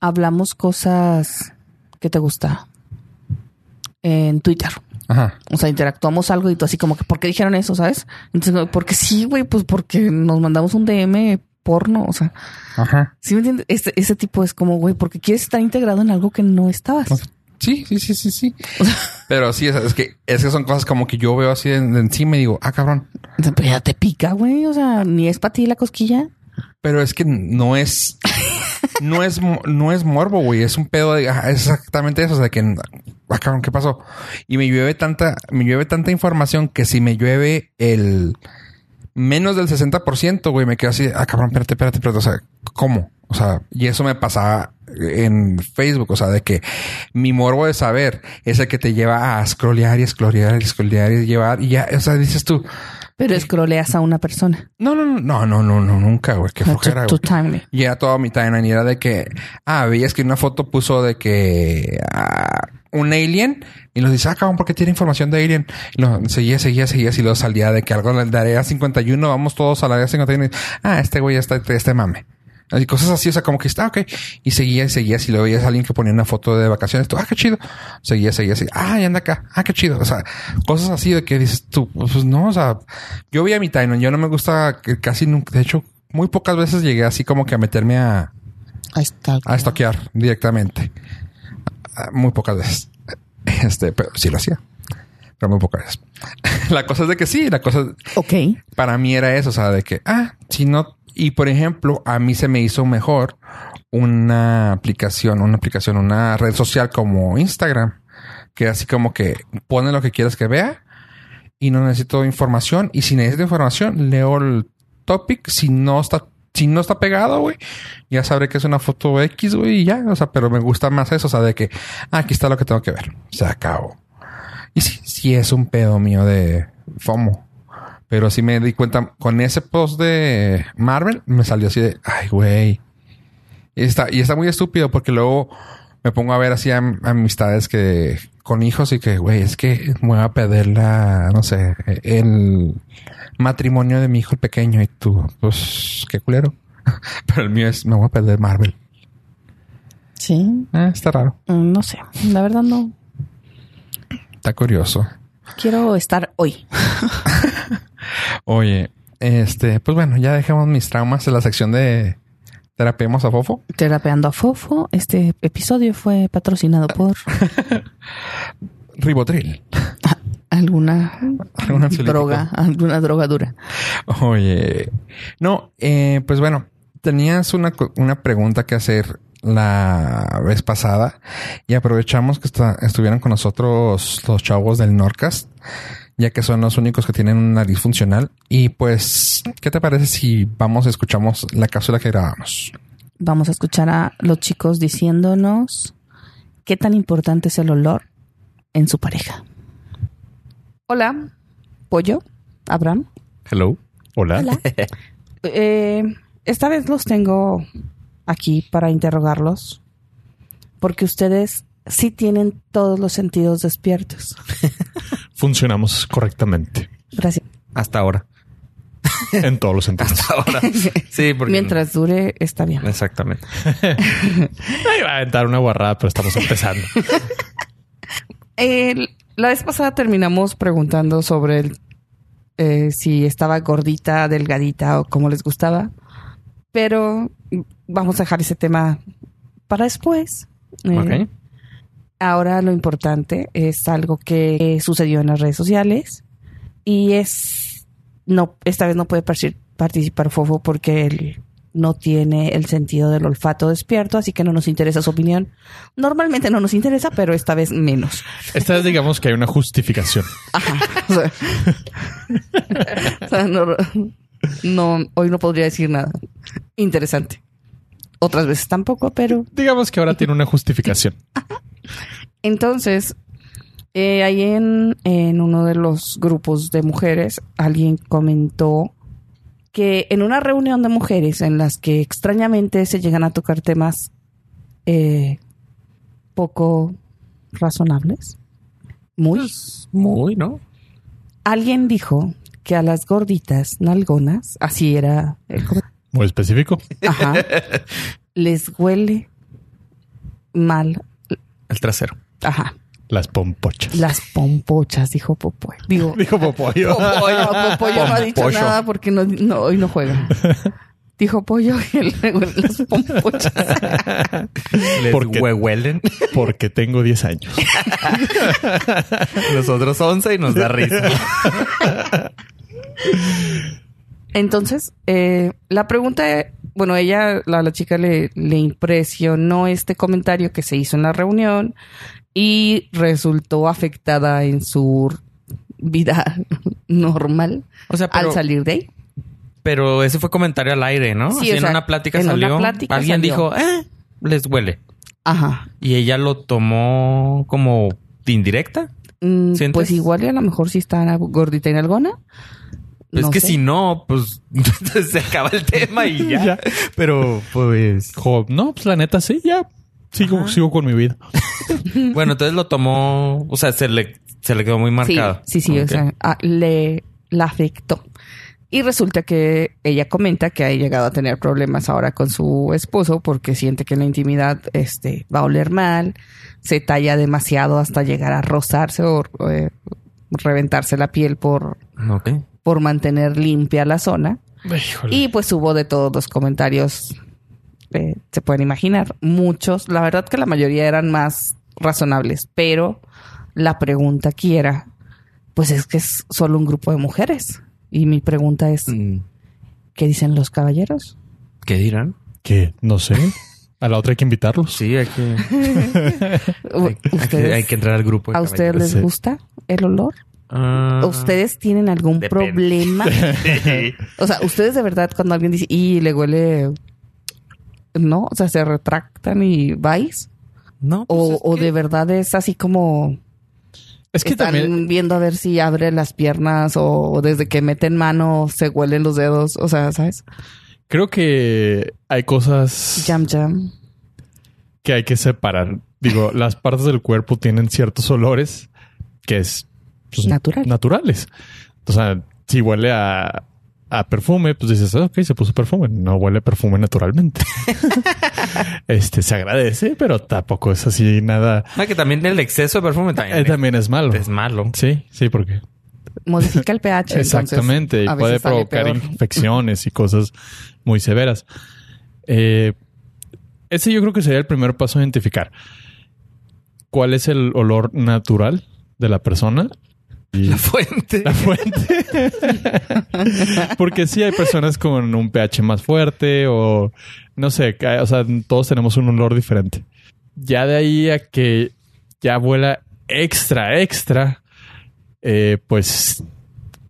Hablamos cosas que te gusta en Twitter. Ajá. O sea, interactuamos algo y tú así como que, ¿por qué dijeron eso? ¿Sabes? Entonces, porque sí, güey, pues porque nos mandamos un DM porno. O sea, Ajá. ¿sí me entiendes? Este, ese tipo es como, güey, porque quieres estar integrado en algo que no estabas. Sí, sí, sí, sí, sí. [laughs] Pero sí, es, es que es que son cosas como que yo veo así de, de encima y digo, ah, cabrón. Pero ya te pica, güey. O sea, ni es para ti la cosquilla. Pero es que no es, no es, no es morbo, güey. Es un pedo de, es exactamente eso. O sea, que, ah, cabrón, ¿qué pasó? Y me llueve tanta, me llueve tanta información que si me llueve el menos del 60%, güey, me quedo así, ah, cabrón, espérate, espérate, espérate. O sea, ¿cómo? O sea, y eso me pasaba en Facebook, o sea, de que mi morbo de saber es el que te lleva a scrollear y scrollear y scrollear y llevar y ya, o sea, dices tú, Pero escroleas a una persona. no, no, no, no, no, no, no, nunca, güey, qué Tu- flojera, tu timing. Y era toda mi timeline y era de que, ah, veías que una foto puso de que ah, un alien y los dice, ah, cabrón, ¿por qué tiene información de alien? Y lo seguía, seguía, seguía y luego salía de que algo de la área 51, vamos todos a la área 51. Y, ah, este güey está, este mame. Y cosas así, o sea, como que está, ok. Y seguía y seguía. Si luego veías a alguien que ponía una foto de vacaciones, tú, ah, qué chido. Seguía, seguía, así. Ah, y anda acá. Ah, qué chido. O sea, cosas así de que dices tú, pues no, o sea, yo vi a mi timeline. Yo no me gusta que casi nunca, de hecho, muy pocas veces llegué así como que a meterme a, a estoquear directamente. Ah, Muy pocas veces. Este, pero sí lo hacía. Pero muy pocas veces. [laughs] la cosa es de que sí, la cosa Ok. para mí era eso, o sea, de que, ah, si no, y por ejemplo, a mí se me hizo mejor una aplicación, una aplicación, una red social como Instagram, que así como que pone lo que quieras que vea y no necesito información. Y si necesito información, leo el topic. Si no está, si no está pegado, güey, ya sabré que es una foto X, güey, y ya. O sea, pero me gusta más eso, o sea, de que ah, aquí está lo que tengo que ver. Se acabó. Y sí, sí es un pedo mío de FOMO. Pero sí me di cuenta con ese post de Marvel, me salió así de, ay, güey. Y está, y está muy estúpido porque luego me pongo a ver así am- amistades que con hijos y que, güey, es que me voy a perder la, no sé, el matrimonio de mi hijo el pequeño y tú, pues, qué culero. [laughs] Pero el mío es, me voy a perder Marvel. Sí. Ah, está raro. Mm, No sé. La verdad no. Está curioso. Quiero estar hoy. [laughs] Oye, este, pues bueno, ya dejamos mis traumas en la sección de terapeamos a fofo. Terapeando a Fofo. Este episodio fue patrocinado por [laughs] Ribotril. [laughs] alguna droga, alguna droga dura. Oye, no, eh, pues bueno, tenías una, una pregunta que hacer la vez pasada y aprovechamos que está- estuvieran con nosotros los chavos del Norcast, ya que son los únicos que tienen una nariz funcional. Y pues, ¿qué te parece si vamos y escuchamos la cápsula que grabamos? vamos a escuchar a los chicos diciéndonos qué tan importante es el olor en su pareja. Hola, Pollo, Abraham. Hello. Hola. Hola. [laughs] Eh, esta vez los tengo aquí para interrogarlos porque ustedes sí tienen todos los sentidos despiertos. [laughs] Funcionamos correctamente Gracias. Hasta ahora. en todos los sentidos. Hasta ahora. Sí, porque... Mientras dure, está bien. Exactamente. [laughs] Ahí va a aventar una guarrada, pero estamos empezando. [laughs] Eh, la vez pasada terminamos preguntando sobre el, eh, si estaba gordita, delgadita o cómo les gustaba. Pero vamos a dejar ese tema para después. Eh, Ok. Ahora lo importante es algo que sucedió en las redes sociales y es no esta vez no puede participar Fofo porque él no tiene el sentido del olfato despierto, así que no nos interesa su opinión. Normalmente no nos interesa, pero esta vez menos. Esta vez digamos que hay una justificación. Ajá. O sea, o sea, no, no, hoy no podría decir nada interesante. Otras veces tampoco, pero Digamos que ahora tiene una justificación. Entonces, eh, ahí en, en uno de los grupos de mujeres, alguien comentó que en una reunión de mujeres en las que extrañamente se llegan a tocar temas eh, poco razonables, muy, Muy, ¿no? alguien dijo que a las gorditas nalgonas, así era el comentario, Muy específico. ajá, [laughs] les huele mal, El trasero. ajá, Las pompochas. Las pompochas, dijo Popoy. Digo, [laughs] Dijo Popoyo. Popoyo, Popoyo no ha dicho nada porque no, no, hoy no juega. [laughs] Dijo Pollo y luego las pompochas. [laughs] Les ¿Por qué? huelen. Porque tengo 10 años. Nosotros 11 y nos da risa. Entonces, eh, la pregunta, bueno, ella, la, la chica le, le impresionó este comentario que se hizo en la reunión y resultó afectada en su vida [laughs] normal O sea, pero, al salir de ahí. pero ese fue comentario al aire, ¿no? Sí, Así o en una plática en una salió. plática Alguien salió. dijo, eh, les huele. Ajá. Y ella lo tomó como indirecta. Mm. Pues igual y a lo mejor si está gordita y nalgona. Pues No es que sé. si no, pues [laughs] se acaba el tema y ya. [laughs] Ya. Pero pues. No, pues la neta sí, ya. Sigo, Ajá. sigo con mi vida. [laughs] Bueno, entonces lo tomó. O sea, se le, se le quedó muy marcado. Sí, sí, sí, o sea, ah, le la afectó. Y resulta que ella comenta que ha llegado a tener problemas ahora con su esposo porque siente que en la intimidad este, va a oler mal, se talla demasiado hasta llegar a rozarse o eh, reventarse la piel por, Ok. Por mantener limpia la zona. Híjole. Y pues hubo de todos los comentarios, eh, se pueden imaginar, muchos. La verdad que la mayoría eran más razonables, pero la pregunta aquí era, pues es que es solo un grupo de mujeres. Y mi pregunta es, Mm, ¿qué dicen los caballeros? ¿Qué dirán? Que no sé. A la otra hay que invitarlos. Sí, hay que, hay, [laughs] hay que, ¿Ustedes, hay que entrar al grupo. ¿A ustedes les gusta el olor? Ah. ¿Ustedes tienen algún Depende. problema? [laughs] o sea, ustedes de verdad cuando alguien dice, y le huele, ¿no? O sea, se retractan y vais. No, pues O, o que- de verdad es así como Es que están también. viendo a ver si abre las piernas o desde que meten mano se huelen los dedos. O sea, ¿sabes? Creo que hay cosas Jam jam. que hay que separar. Digo, las partes del cuerpo tienen ciertos olores que es pues, Natural. naturales. O sea, si huele a, a perfume, pues dices, "Ah, ok, se puso perfume. No huele a perfume naturalmente. [laughs] este se agradece, pero tampoco es así nada. Que también el exceso de perfume también, Eh, también es malo. es malo. Sí, sí, porque Modifica el pH. entonces, exactamente y puede provocar peor. infecciones y cosas muy severas. Eh, ese yo creo que sería el primer paso a identificar cuál es el olor natural de la persona La fuente. la fuente. [laughs] Porque sí hay personas con un pH más fuerte o no sé, o sea, todos tenemos un olor diferente. Ya de ahí a que ya vuela extra, extra, eh, pues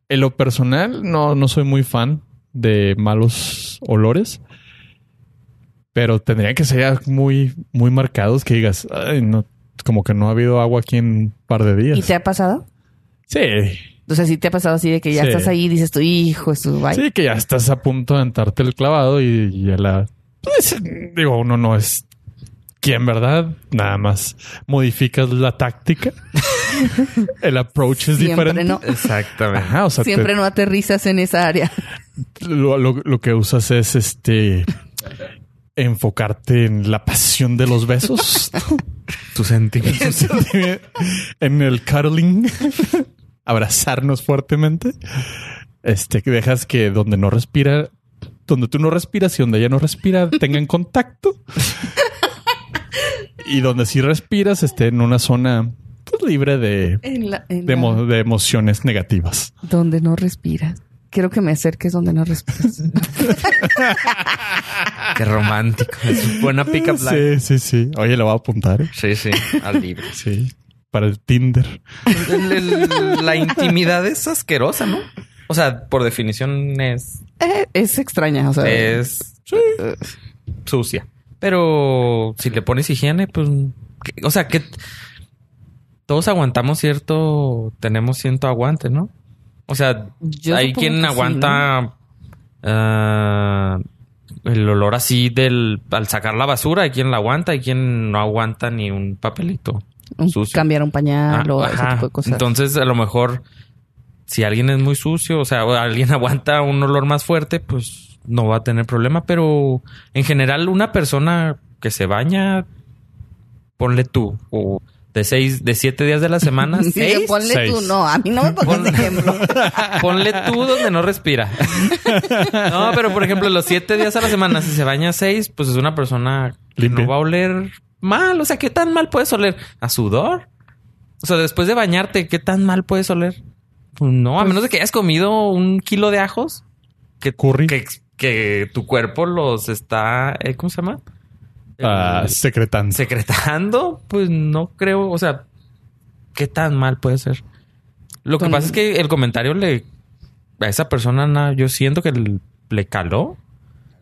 en lo personal no, no soy muy fan de malos olores. Pero tendrían que ser muy, muy marcados que digas, Ay, no, como que no ha habido agua aquí en un par de días. ¿Y te ha pasado? Sí. O sea, sí te ha pasado así de que ya Sí. estás ahí y dices tu hijo, es tu Sí, que ya estás a punto de aventarte el clavado y ya la... Pues, digo, uno no es quien, ¿verdad? Nada más modificas la táctica. [laughs] el approach es Siempre diferente. no. Exactamente. Ajá, o sea, te- Siempre no aterrizas en esa área. lo, lo- lo que usas es este enfocarte en la pasión de los besos, [laughs] Tu sentimiento. en el cuddling, [laughs] abrazarnos fuertemente. Este que dejas que donde no respira, donde tú no respiras y donde ella no respira [laughs] tengan contacto. y donde sí respiras esté en una zona pues, libre de, En la- en de, la- emo- de emociones negativas. Donde no respiras. Quiero que me acerques donde no respiras. [laughs] Qué romántico. Es buena pick-up line. Sí, sí, sí. Oye, le voy a apuntar. ¿eh? Sí, sí. Al libro. Sí. Para el Tinder. El- el- la intimidad es asquerosa, ¿no? O sea, por definición es, Eh, es extraña, o sea. es eh, sucia. Pero si le pones higiene, pues, que- o sea, que todos aguantamos cierto, tenemos cierto aguante, ¿no? O sea, Yo hay quien sí, aguanta ah, el olor así del al sacar la basura, hay quien la aguanta, hay quien no aguanta ni un papelito. Un- sucio. cambiar un pañal Ah, o ese tipo de cosas. Entonces, a lo mejor, si alguien es muy sucio, o sea, o alguien [laughs] aguanta un olor más fuerte, pues no va a tener problema. Pero en general, una persona que se baña, ponle tú, o de seis, de siete días de la semana, [laughs] Sí, seis, ponle Seis. tú, no, a mí no me pongas Pon- de ejemplo. [laughs] ponle tú donde no respira. no, pero por ejemplo, los siete días a la semana, si se baña seis, pues es una persona que Limpia. no va a oler mal. O sea, ¿qué tan mal puedes oler? ¿A sudor? O sea, después de bañarte, ¿qué tan mal puedes oler? Pues no, a menos de que hayas comido un kilo de ajos. Que, Curry. Que, que tu cuerpo los está... eh, ¿Cómo se llama? Ah, El- secretante. secretando, pues no creo, o sea, ¿qué tan mal puede ser? Lo que Con- pasa es que el comentario le a esa persona na- yo siento que le caló.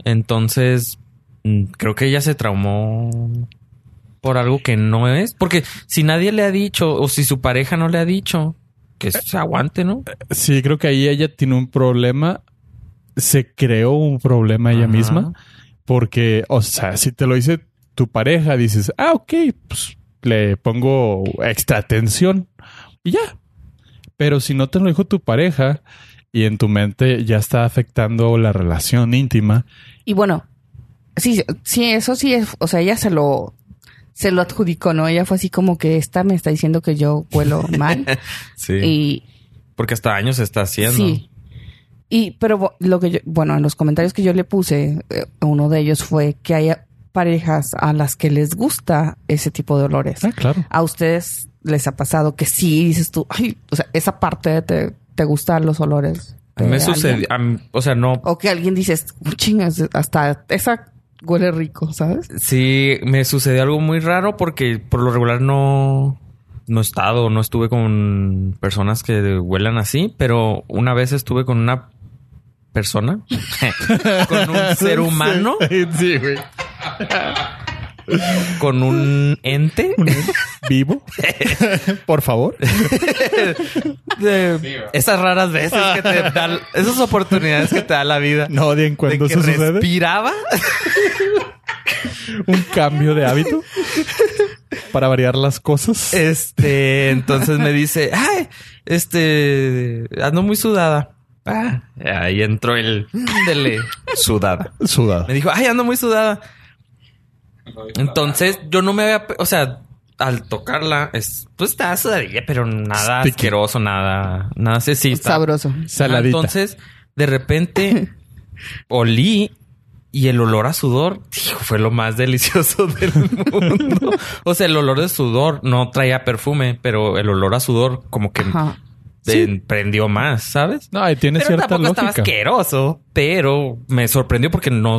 Entonces, mm, creo que ella se traumó por algo que no es, porque si nadie le ha dicho o si su pareja no le ha dicho que se aguante, ¿no? Sí, creo que ahí ella tiene un problema. Se creó un problema ella Ajá. misma. Porque, o sea, si te lo dice tu pareja, dices, ah, ok, pues le pongo extra atención y ya. Pero si no te lo dijo tu pareja y en tu mente ya está afectando la relación íntima, Y bueno, sí, sí, eso sí es, o sea, ella se lo, se lo adjudicó, ¿no? Ella fue así como que esta me está diciendo que yo huelo [laughs] mal. Sí. y Porque hasta años se está haciendo. sí. Y, pero lo que yo, bueno, en los comentarios que yo le puse, eh, uno de ellos fue que hay parejas a las que les gusta ese tipo de olores. ah, claro. ¿A ustedes les ha pasado que sí dices tú, ay, o sea, esa parte te, te gustan los olores? A mí de me sucedió, o sea, no O que alguien dices, chingas, hasta esa huele rico, ¿sabes? Sí, me sucedió algo muy raro porque por lo regular no, no he estado, no estuve con personas que huelan así, pero una vez estuve con una persona, [laughs] con un [laughs] ser humano, Sí, güey. [laughs] con un ente. ¿Vivo? [laughs] Por favor. [laughs] de esas raras veces que te dan, esas oportunidades que te da la vida. No odien De cuando que eso sucede. respiraba. Un cambio de hábito para variar las cosas. Este, entonces me dice, ay, este, ando muy sudada. Ah, ahí entró el dele sudada. Sudado. Me dijo, ay, ando muy sudada. Entonces yo no me había, o sea, al tocarla, es, pues estaba sudadilla, pero nada Sticky. asqueroso, nada, nada así. sí, está- Sabroso. Saladita. Entonces, de repente, [laughs] olí y el olor a sudor hijo, fue lo más delicioso [laughs] del mundo. o sea, el olor de sudor no traía perfume, pero el olor a sudor como que Ajá. te prendió más, ¿sabes? No, y tiene pero cierta tampoco estaba lógica. asqueroso, pero me sorprendió porque no,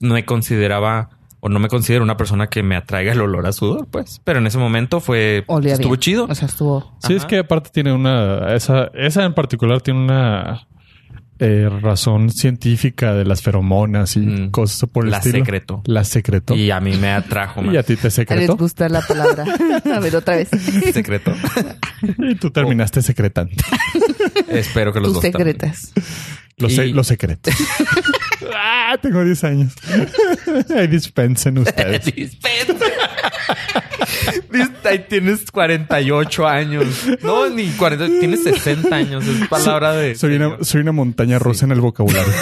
no me consideraba o no me considero una persona que me atraiga el olor a sudor, pues. Pero en ese momento fue Olía estuvo bien. chido. O sea, estuvo. Sí, es que aparte tiene una... Esa, esa en particular tiene una eh, razón científica de las feromonas y Mm. cosas por el La estilo. secretó. La secretó. Y a mí me atrajo [laughs] Y más. a ti te Les secretó. gusta la palabra. [laughs] A ver, otra vez. [laughs] secreto. Y tú terminaste secretando. Espero que los Tus dos secretas. Los, se- Y- los secretos. ah, tengo 10 años. Ay, dispensen ustedes. Dispensa. Ahí tienes 48 años. No, ni 40, tienes 60 años. Es palabra de. Soy una, soy una montaña rusa en el vocabulario.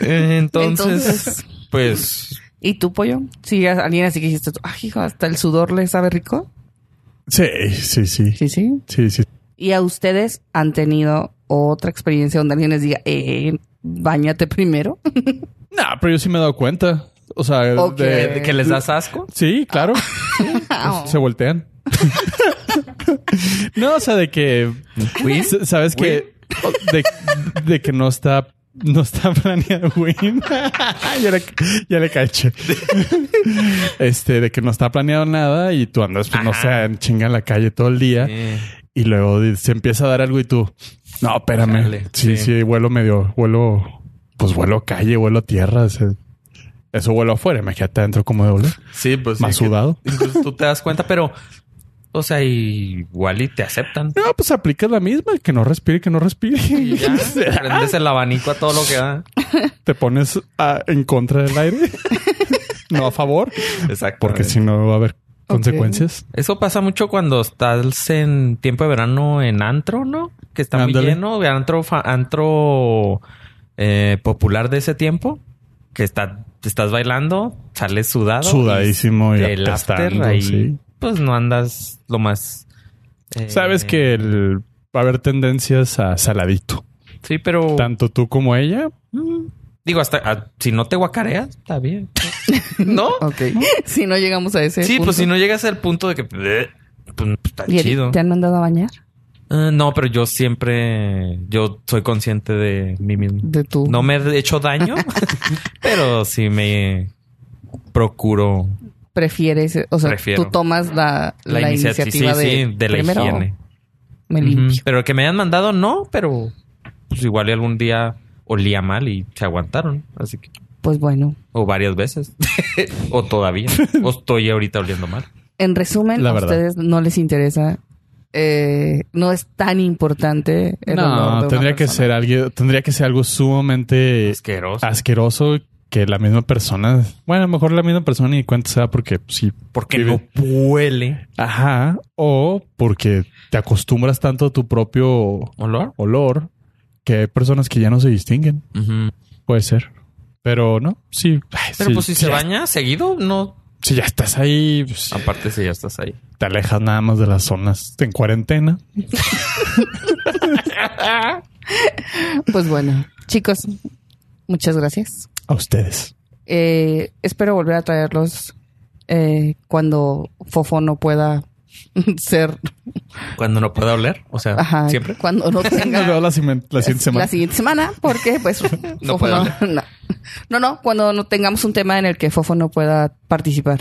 Eh, Entonces, Entonces- pues ¿Y tú, pollo? Si alguien así que dijiste, ay, hijo, hasta el sudor le sabe rico. Sí, sí, sí. Sí, sí. Sí, sí. ¿Y a ustedes han tenido otra experiencia donde alguien les diga, eh, bañate primero? No, pero yo sí me he dado cuenta. O sea, de- ¿de que les das asco. Sí, claro. [laughs] Oh. Se voltean. [laughs] no, o sea, de que... ¿Sabes que de, de que no está... No está planeado, Win. [laughs] ya, le, ya le caché. este, de que no está planeado nada y tú andas, pues, no sé, en chinga en la calle todo el día Eh, y luego se empieza a dar algo y tú, no, espérame. Sí, sí. sí, vuelo medio, vuelo, pues vuelo a calle, vuelo a tierra. ese- eso vuelo afuera, imagínate adentro como de oler. sí, pues. Más sí, sudado. Incluso tú te das cuenta, pero. O sea, igual y te aceptan. No, pues aplicas la misma, que no respire, que no respire. Y ya [laughs] prendes el abanico a todo lo que da. [laughs] Te pones a- en contra del aire, [laughs] no a favor, Exacto. porque si no va a haber consecuencias. Eso pasa mucho cuando estás en tiempo de verano en antro, ¿no? Que está muy Ándale. lleno. Antro, fa- antro eh, popular de ese tiempo. Que está, estás bailando, sales sudado. Sudadísimo y y el after ahí, sí. pues no andas lo más... eh, Sabes que el- va a haber tendencias a saladito. Sí, pero... Tanto tú como ella. Digo, hasta ah, si no te guacareas, está bien. [laughs] ¿No? Ok. si no llegamos a ese Sí, punto. pues si no llegas al punto de que... bleh, Pues está ¿Y chido. ¿Te han mandado a bañar? Ah, no, pero yo siempre... Yo soy consciente de mí mismo. De tu... No me he hecho daño, [laughs] pero sí me procuro prefieres, o sea, Prefiero. tú tomas la, la, la iniciativa iniciativa sí, de, sí, de la primero higiene. me limpio. Pero que me hayan mandado, no, pero pues igual y algún día olía mal y se aguantaron. Así que, Pues bueno, o varias veces, [laughs] o todavía, o estoy ahorita oliendo mal. en resumen, La a verdad. ustedes no les interesa, eh, no es tan importante el olor de No, una tendría que ser algo, tendría que ser algo sumamente Asqueroso. asqueroso que la misma persona, bueno, a lo mejor la misma persona ni cuenta sea porque sí. Porque vive- no huele Ajá. O porque te acostumbras tanto a tu propio olor. olor que hay personas que ya no se distinguen. Puede ser. Pero no, sí. Ay, Pero sí, pues si sí, se baña seguido, no. Si ya estás ahí, pues, Aparte si ya estás ahí. te alejas nada más de las zonas en cuarentena. Pues bueno, chicos, muchas gracias. A ustedes. Eh, espero volver a traerlos eh, cuando Fofo no pueda [laughs] ser, Cuando no pueda oler, o sea, ajá, siempre. cuando no [laughs] tenga Nos la, siguiente semana. la siguiente semana, porque pues [laughs] No Fofo puede no, hablar. no. No, no, cuando no tengamos un tema en el que Fofo no pueda participar,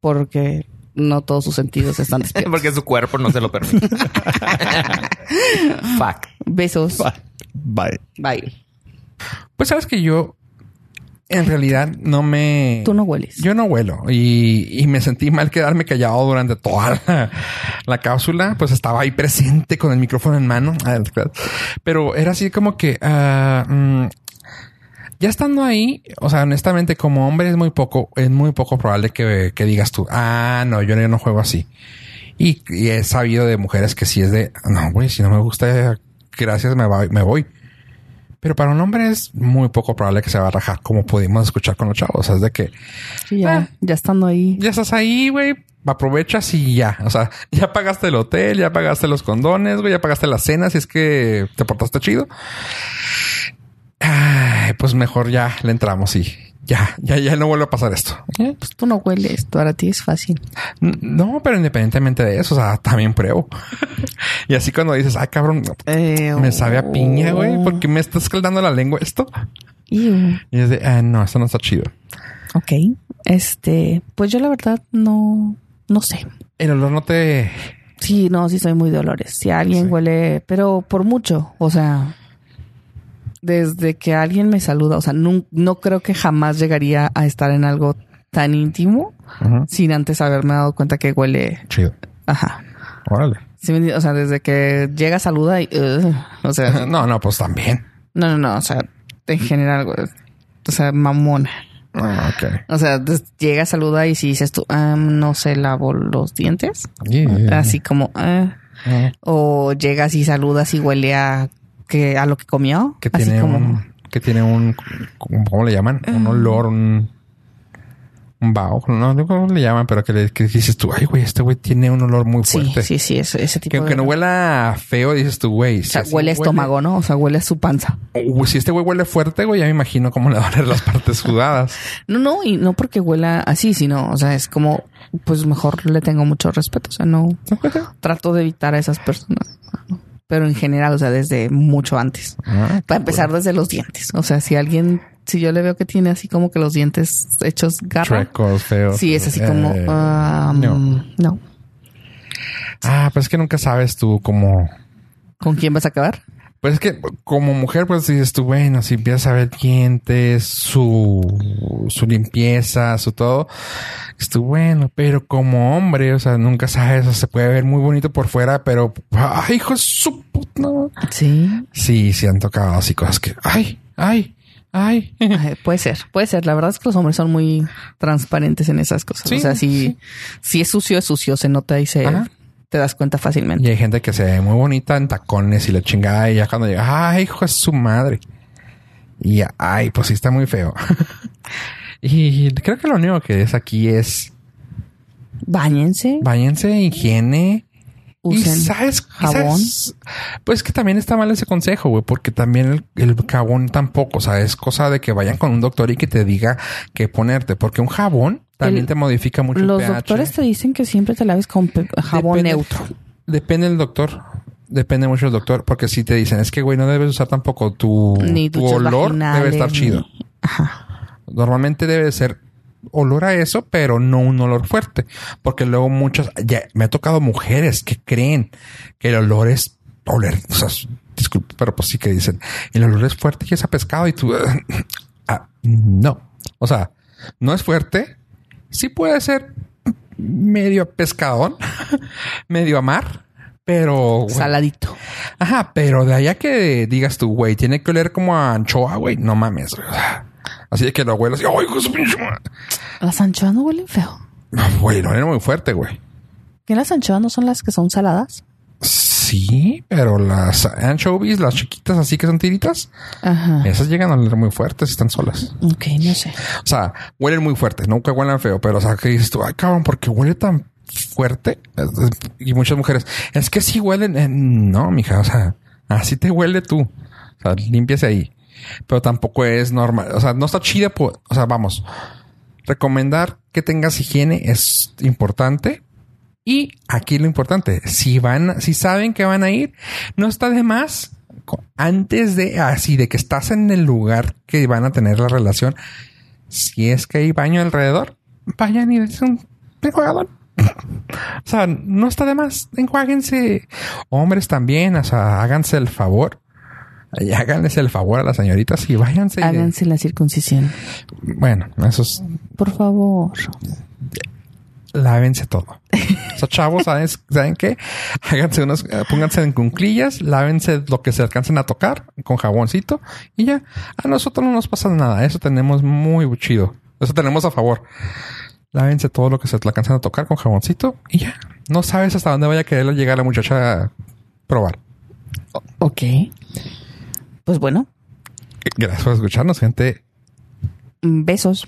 porque no todos sus sentidos están [laughs] despiertos. Porque su cuerpo no se lo permite. [laughs] Fuck. Besos. Bye. Bye. Pues sabes que yo en realidad no me... Tú no hueles. Yo no huelo y, y me sentí mal quedarme callado durante toda la, la cápsula. Pues estaba ahí presente con el micrófono en mano. Ah, Pero era así como que... ah, mm, ya estando ahí, o sea, honestamente, como hombre es muy poco, es muy poco probable que, que digas tú, ah, no, yo no juego así. Y, y he sabido de mujeres que sí es de, no, güey, si no me gusta, gracias, me, va- me voy. Pero para un hombre es muy poco probable que se va a rajar, como pudimos escuchar con los chavos. O sea, es de que Sí, ya, Ah. ya estando ahí. ya estás ahí, güey, aprovechas y ya. O sea, [laughs] ya pagaste el hotel, ya pagaste los condones, güey, ya pagaste la cena si es que te portaste chido. Ay, pues mejor ya le entramos y ya, ya, ya no vuelve a pasar esto. Pues tú no hueles, para ti es fácil. No, pero independientemente de eso, o sea, también pruebo. [laughs] y así cuando dices, ay, cabrón, me sabe a piña, güey, porque me está escaldando la lengua esto. Ew. Y es de, ah, no, esto no está chido. Ok. Este, pues yo la verdad no, no sé. El olor no te, Sí, no, sí soy muy de olores. Si alguien Sí. huele, pero por mucho, o sea, desde que alguien me saluda, o sea, no, no creo que jamás llegaría a estar en algo tan íntimo sin antes haberme dado cuenta que huele, Chido. ajá. Órale. Sí o sea, desde que llega, saluda y, ugh, o sea, No, no, pues también. no, no, no, o sea, en general, o sea, mamona. Ah, ok. O sea, llega, saluda y si dices tú, ah, no se lavo los dientes, Yeah. así como, Ah, o llegas y saludas y huele a que a lo que comió, que así tiene como un... Que tiene un... ¿Cómo le llaman? Un olor, un... Un vaho. No, no cómo le llaman, pero que, le, que dices tú, ay, güey, este güey tiene un olor muy sí, fuerte. sí, sí, ese, ese tipo Que aunque de no huela feo, dices tú, güey. o sea, huele estómago, ¿no? O sea, huele a su panza. Si este güey huele fuerte, güey, ya me imagino cómo le van a las partes sudadas. [laughs] No, no, y no porque huela así, sino, o sea, es como, pues mejor le tengo mucho respeto, o sea, no trato de evitar a esas personas. Pero en general, o sea, desde mucho antes. Ah, Para empezar desde los dientes. O sea, si alguien, si yo le veo que tiene así como que los dientes hechos garra. Feos. Sí, es así como, Eh, ah, no. no. Ah, pues es que nunca sabes tú cómo... ¿Con quién vas a acabar? Pues es que como mujer, pues dices tú, bueno, si empiezas a ver dientes, su, su limpieza, su todo, es tú, bueno, pero como hombre, o sea, nunca sabes, o se puede ver muy bonito por fuera, pero, ay, hijo su puta. Sí. Sí, sí han tocado así cosas que, ay, ay, ay. Ay, puede ser, puede ser. La verdad es que los hombres son muy transparentes en esas cosas. Sí, o sea, si, si es sucio, es sucio, se nota y se Ajá. Te das cuenta fácilmente. Y hay gente que se ve muy bonita en tacones y la chingada y ya cuando llega, ay, hijo de su madre. Y ya, ay, pues sí está muy feo. [laughs] y creo que lo único que es aquí es Báñense, Báñense, higiene. y sabes, jabón. sabes- pues que también está mal ese consejo, güey, porque también el, el jabón tampoco, o sea, es cosa de que vayan con un doctor y que te diga qué ponerte, porque un jabón también El- te modifica mucho Los el pH. doctores te dicen que siempre te laves con jabón Depende- neutro. Depende del doctor. Depende mucho del doctor, porque si te dicen, es que, güey, no debes usar tampoco tu, Ni tu olor, debe estar ni- chido. Normalmente debe de ser olor a eso, pero no un olor fuerte. Porque luego muchos, ya me ha tocado mujeres que creen que el olor es oler, o sea, disculpe, pero pues sí que dicen, el olor es fuerte y es a pescado y tú, [laughs] ah, no. O sea, no es fuerte. Sí puede ser medio pescadón, [laughs] medio a mar, pero... Saladito. Ajá, pero de allá que digas tú, güey, tiene que oler como a anchoa, güey, no mames. Así de que lo huelas y, ay, hijo su pinche madre". Las anchoas no huelen feo. Güey, no era muy fuerte, güey. ¿Que las anchoas no son las que son saladas? Sí, pero las anchovies, las chiquitas así que son tiritas, Ajá. esas llegan a oler muy fuertes están solas. Ok, no sé. O sea, huelen muy fuerte, nunca huelen feo, pero o sea, que dices tú, ay, cabrón, porque huele tan fuerte. Y muchas mujeres, es que sí huelen. Eh, no, mija, o sea, así te huele tú. O sea, límpiase ahí. Pero tampoco es normal. O sea, no está chida. po- O sea, vamos. Recomendar que tengas higiene es importante. Y aquí lo importante, si van, si saben que van a ir, no está de más antes de así de que estás en el lugar que van a tener la relación. Si es que hay baño alrededor, vayan y dense un enjuagadón. O sea, no está de más. Enjuáguense. Hombres también, o sea, háganse el favor. Y háganles el favor a las señoritas y váyanse. Háganse la circuncisión. Bueno, eso es Por favor. Lávense todo. O sea, chavos, ¿saben, ¿saben qué? Háganse unos, eh, pónganse en cunclillas, lávense lo que se alcancen a tocar con jaboncito y ya. A nosotros no nos pasa nada. Eso tenemos muy chido. Eso tenemos a favor. Lávense todo lo que se alcancen a tocar con jaboncito y ya. No sabes hasta dónde vaya a querer llegar la muchacha a probar. Ok. Pues bueno, Gracias por escucharnos, gente. mm, besos.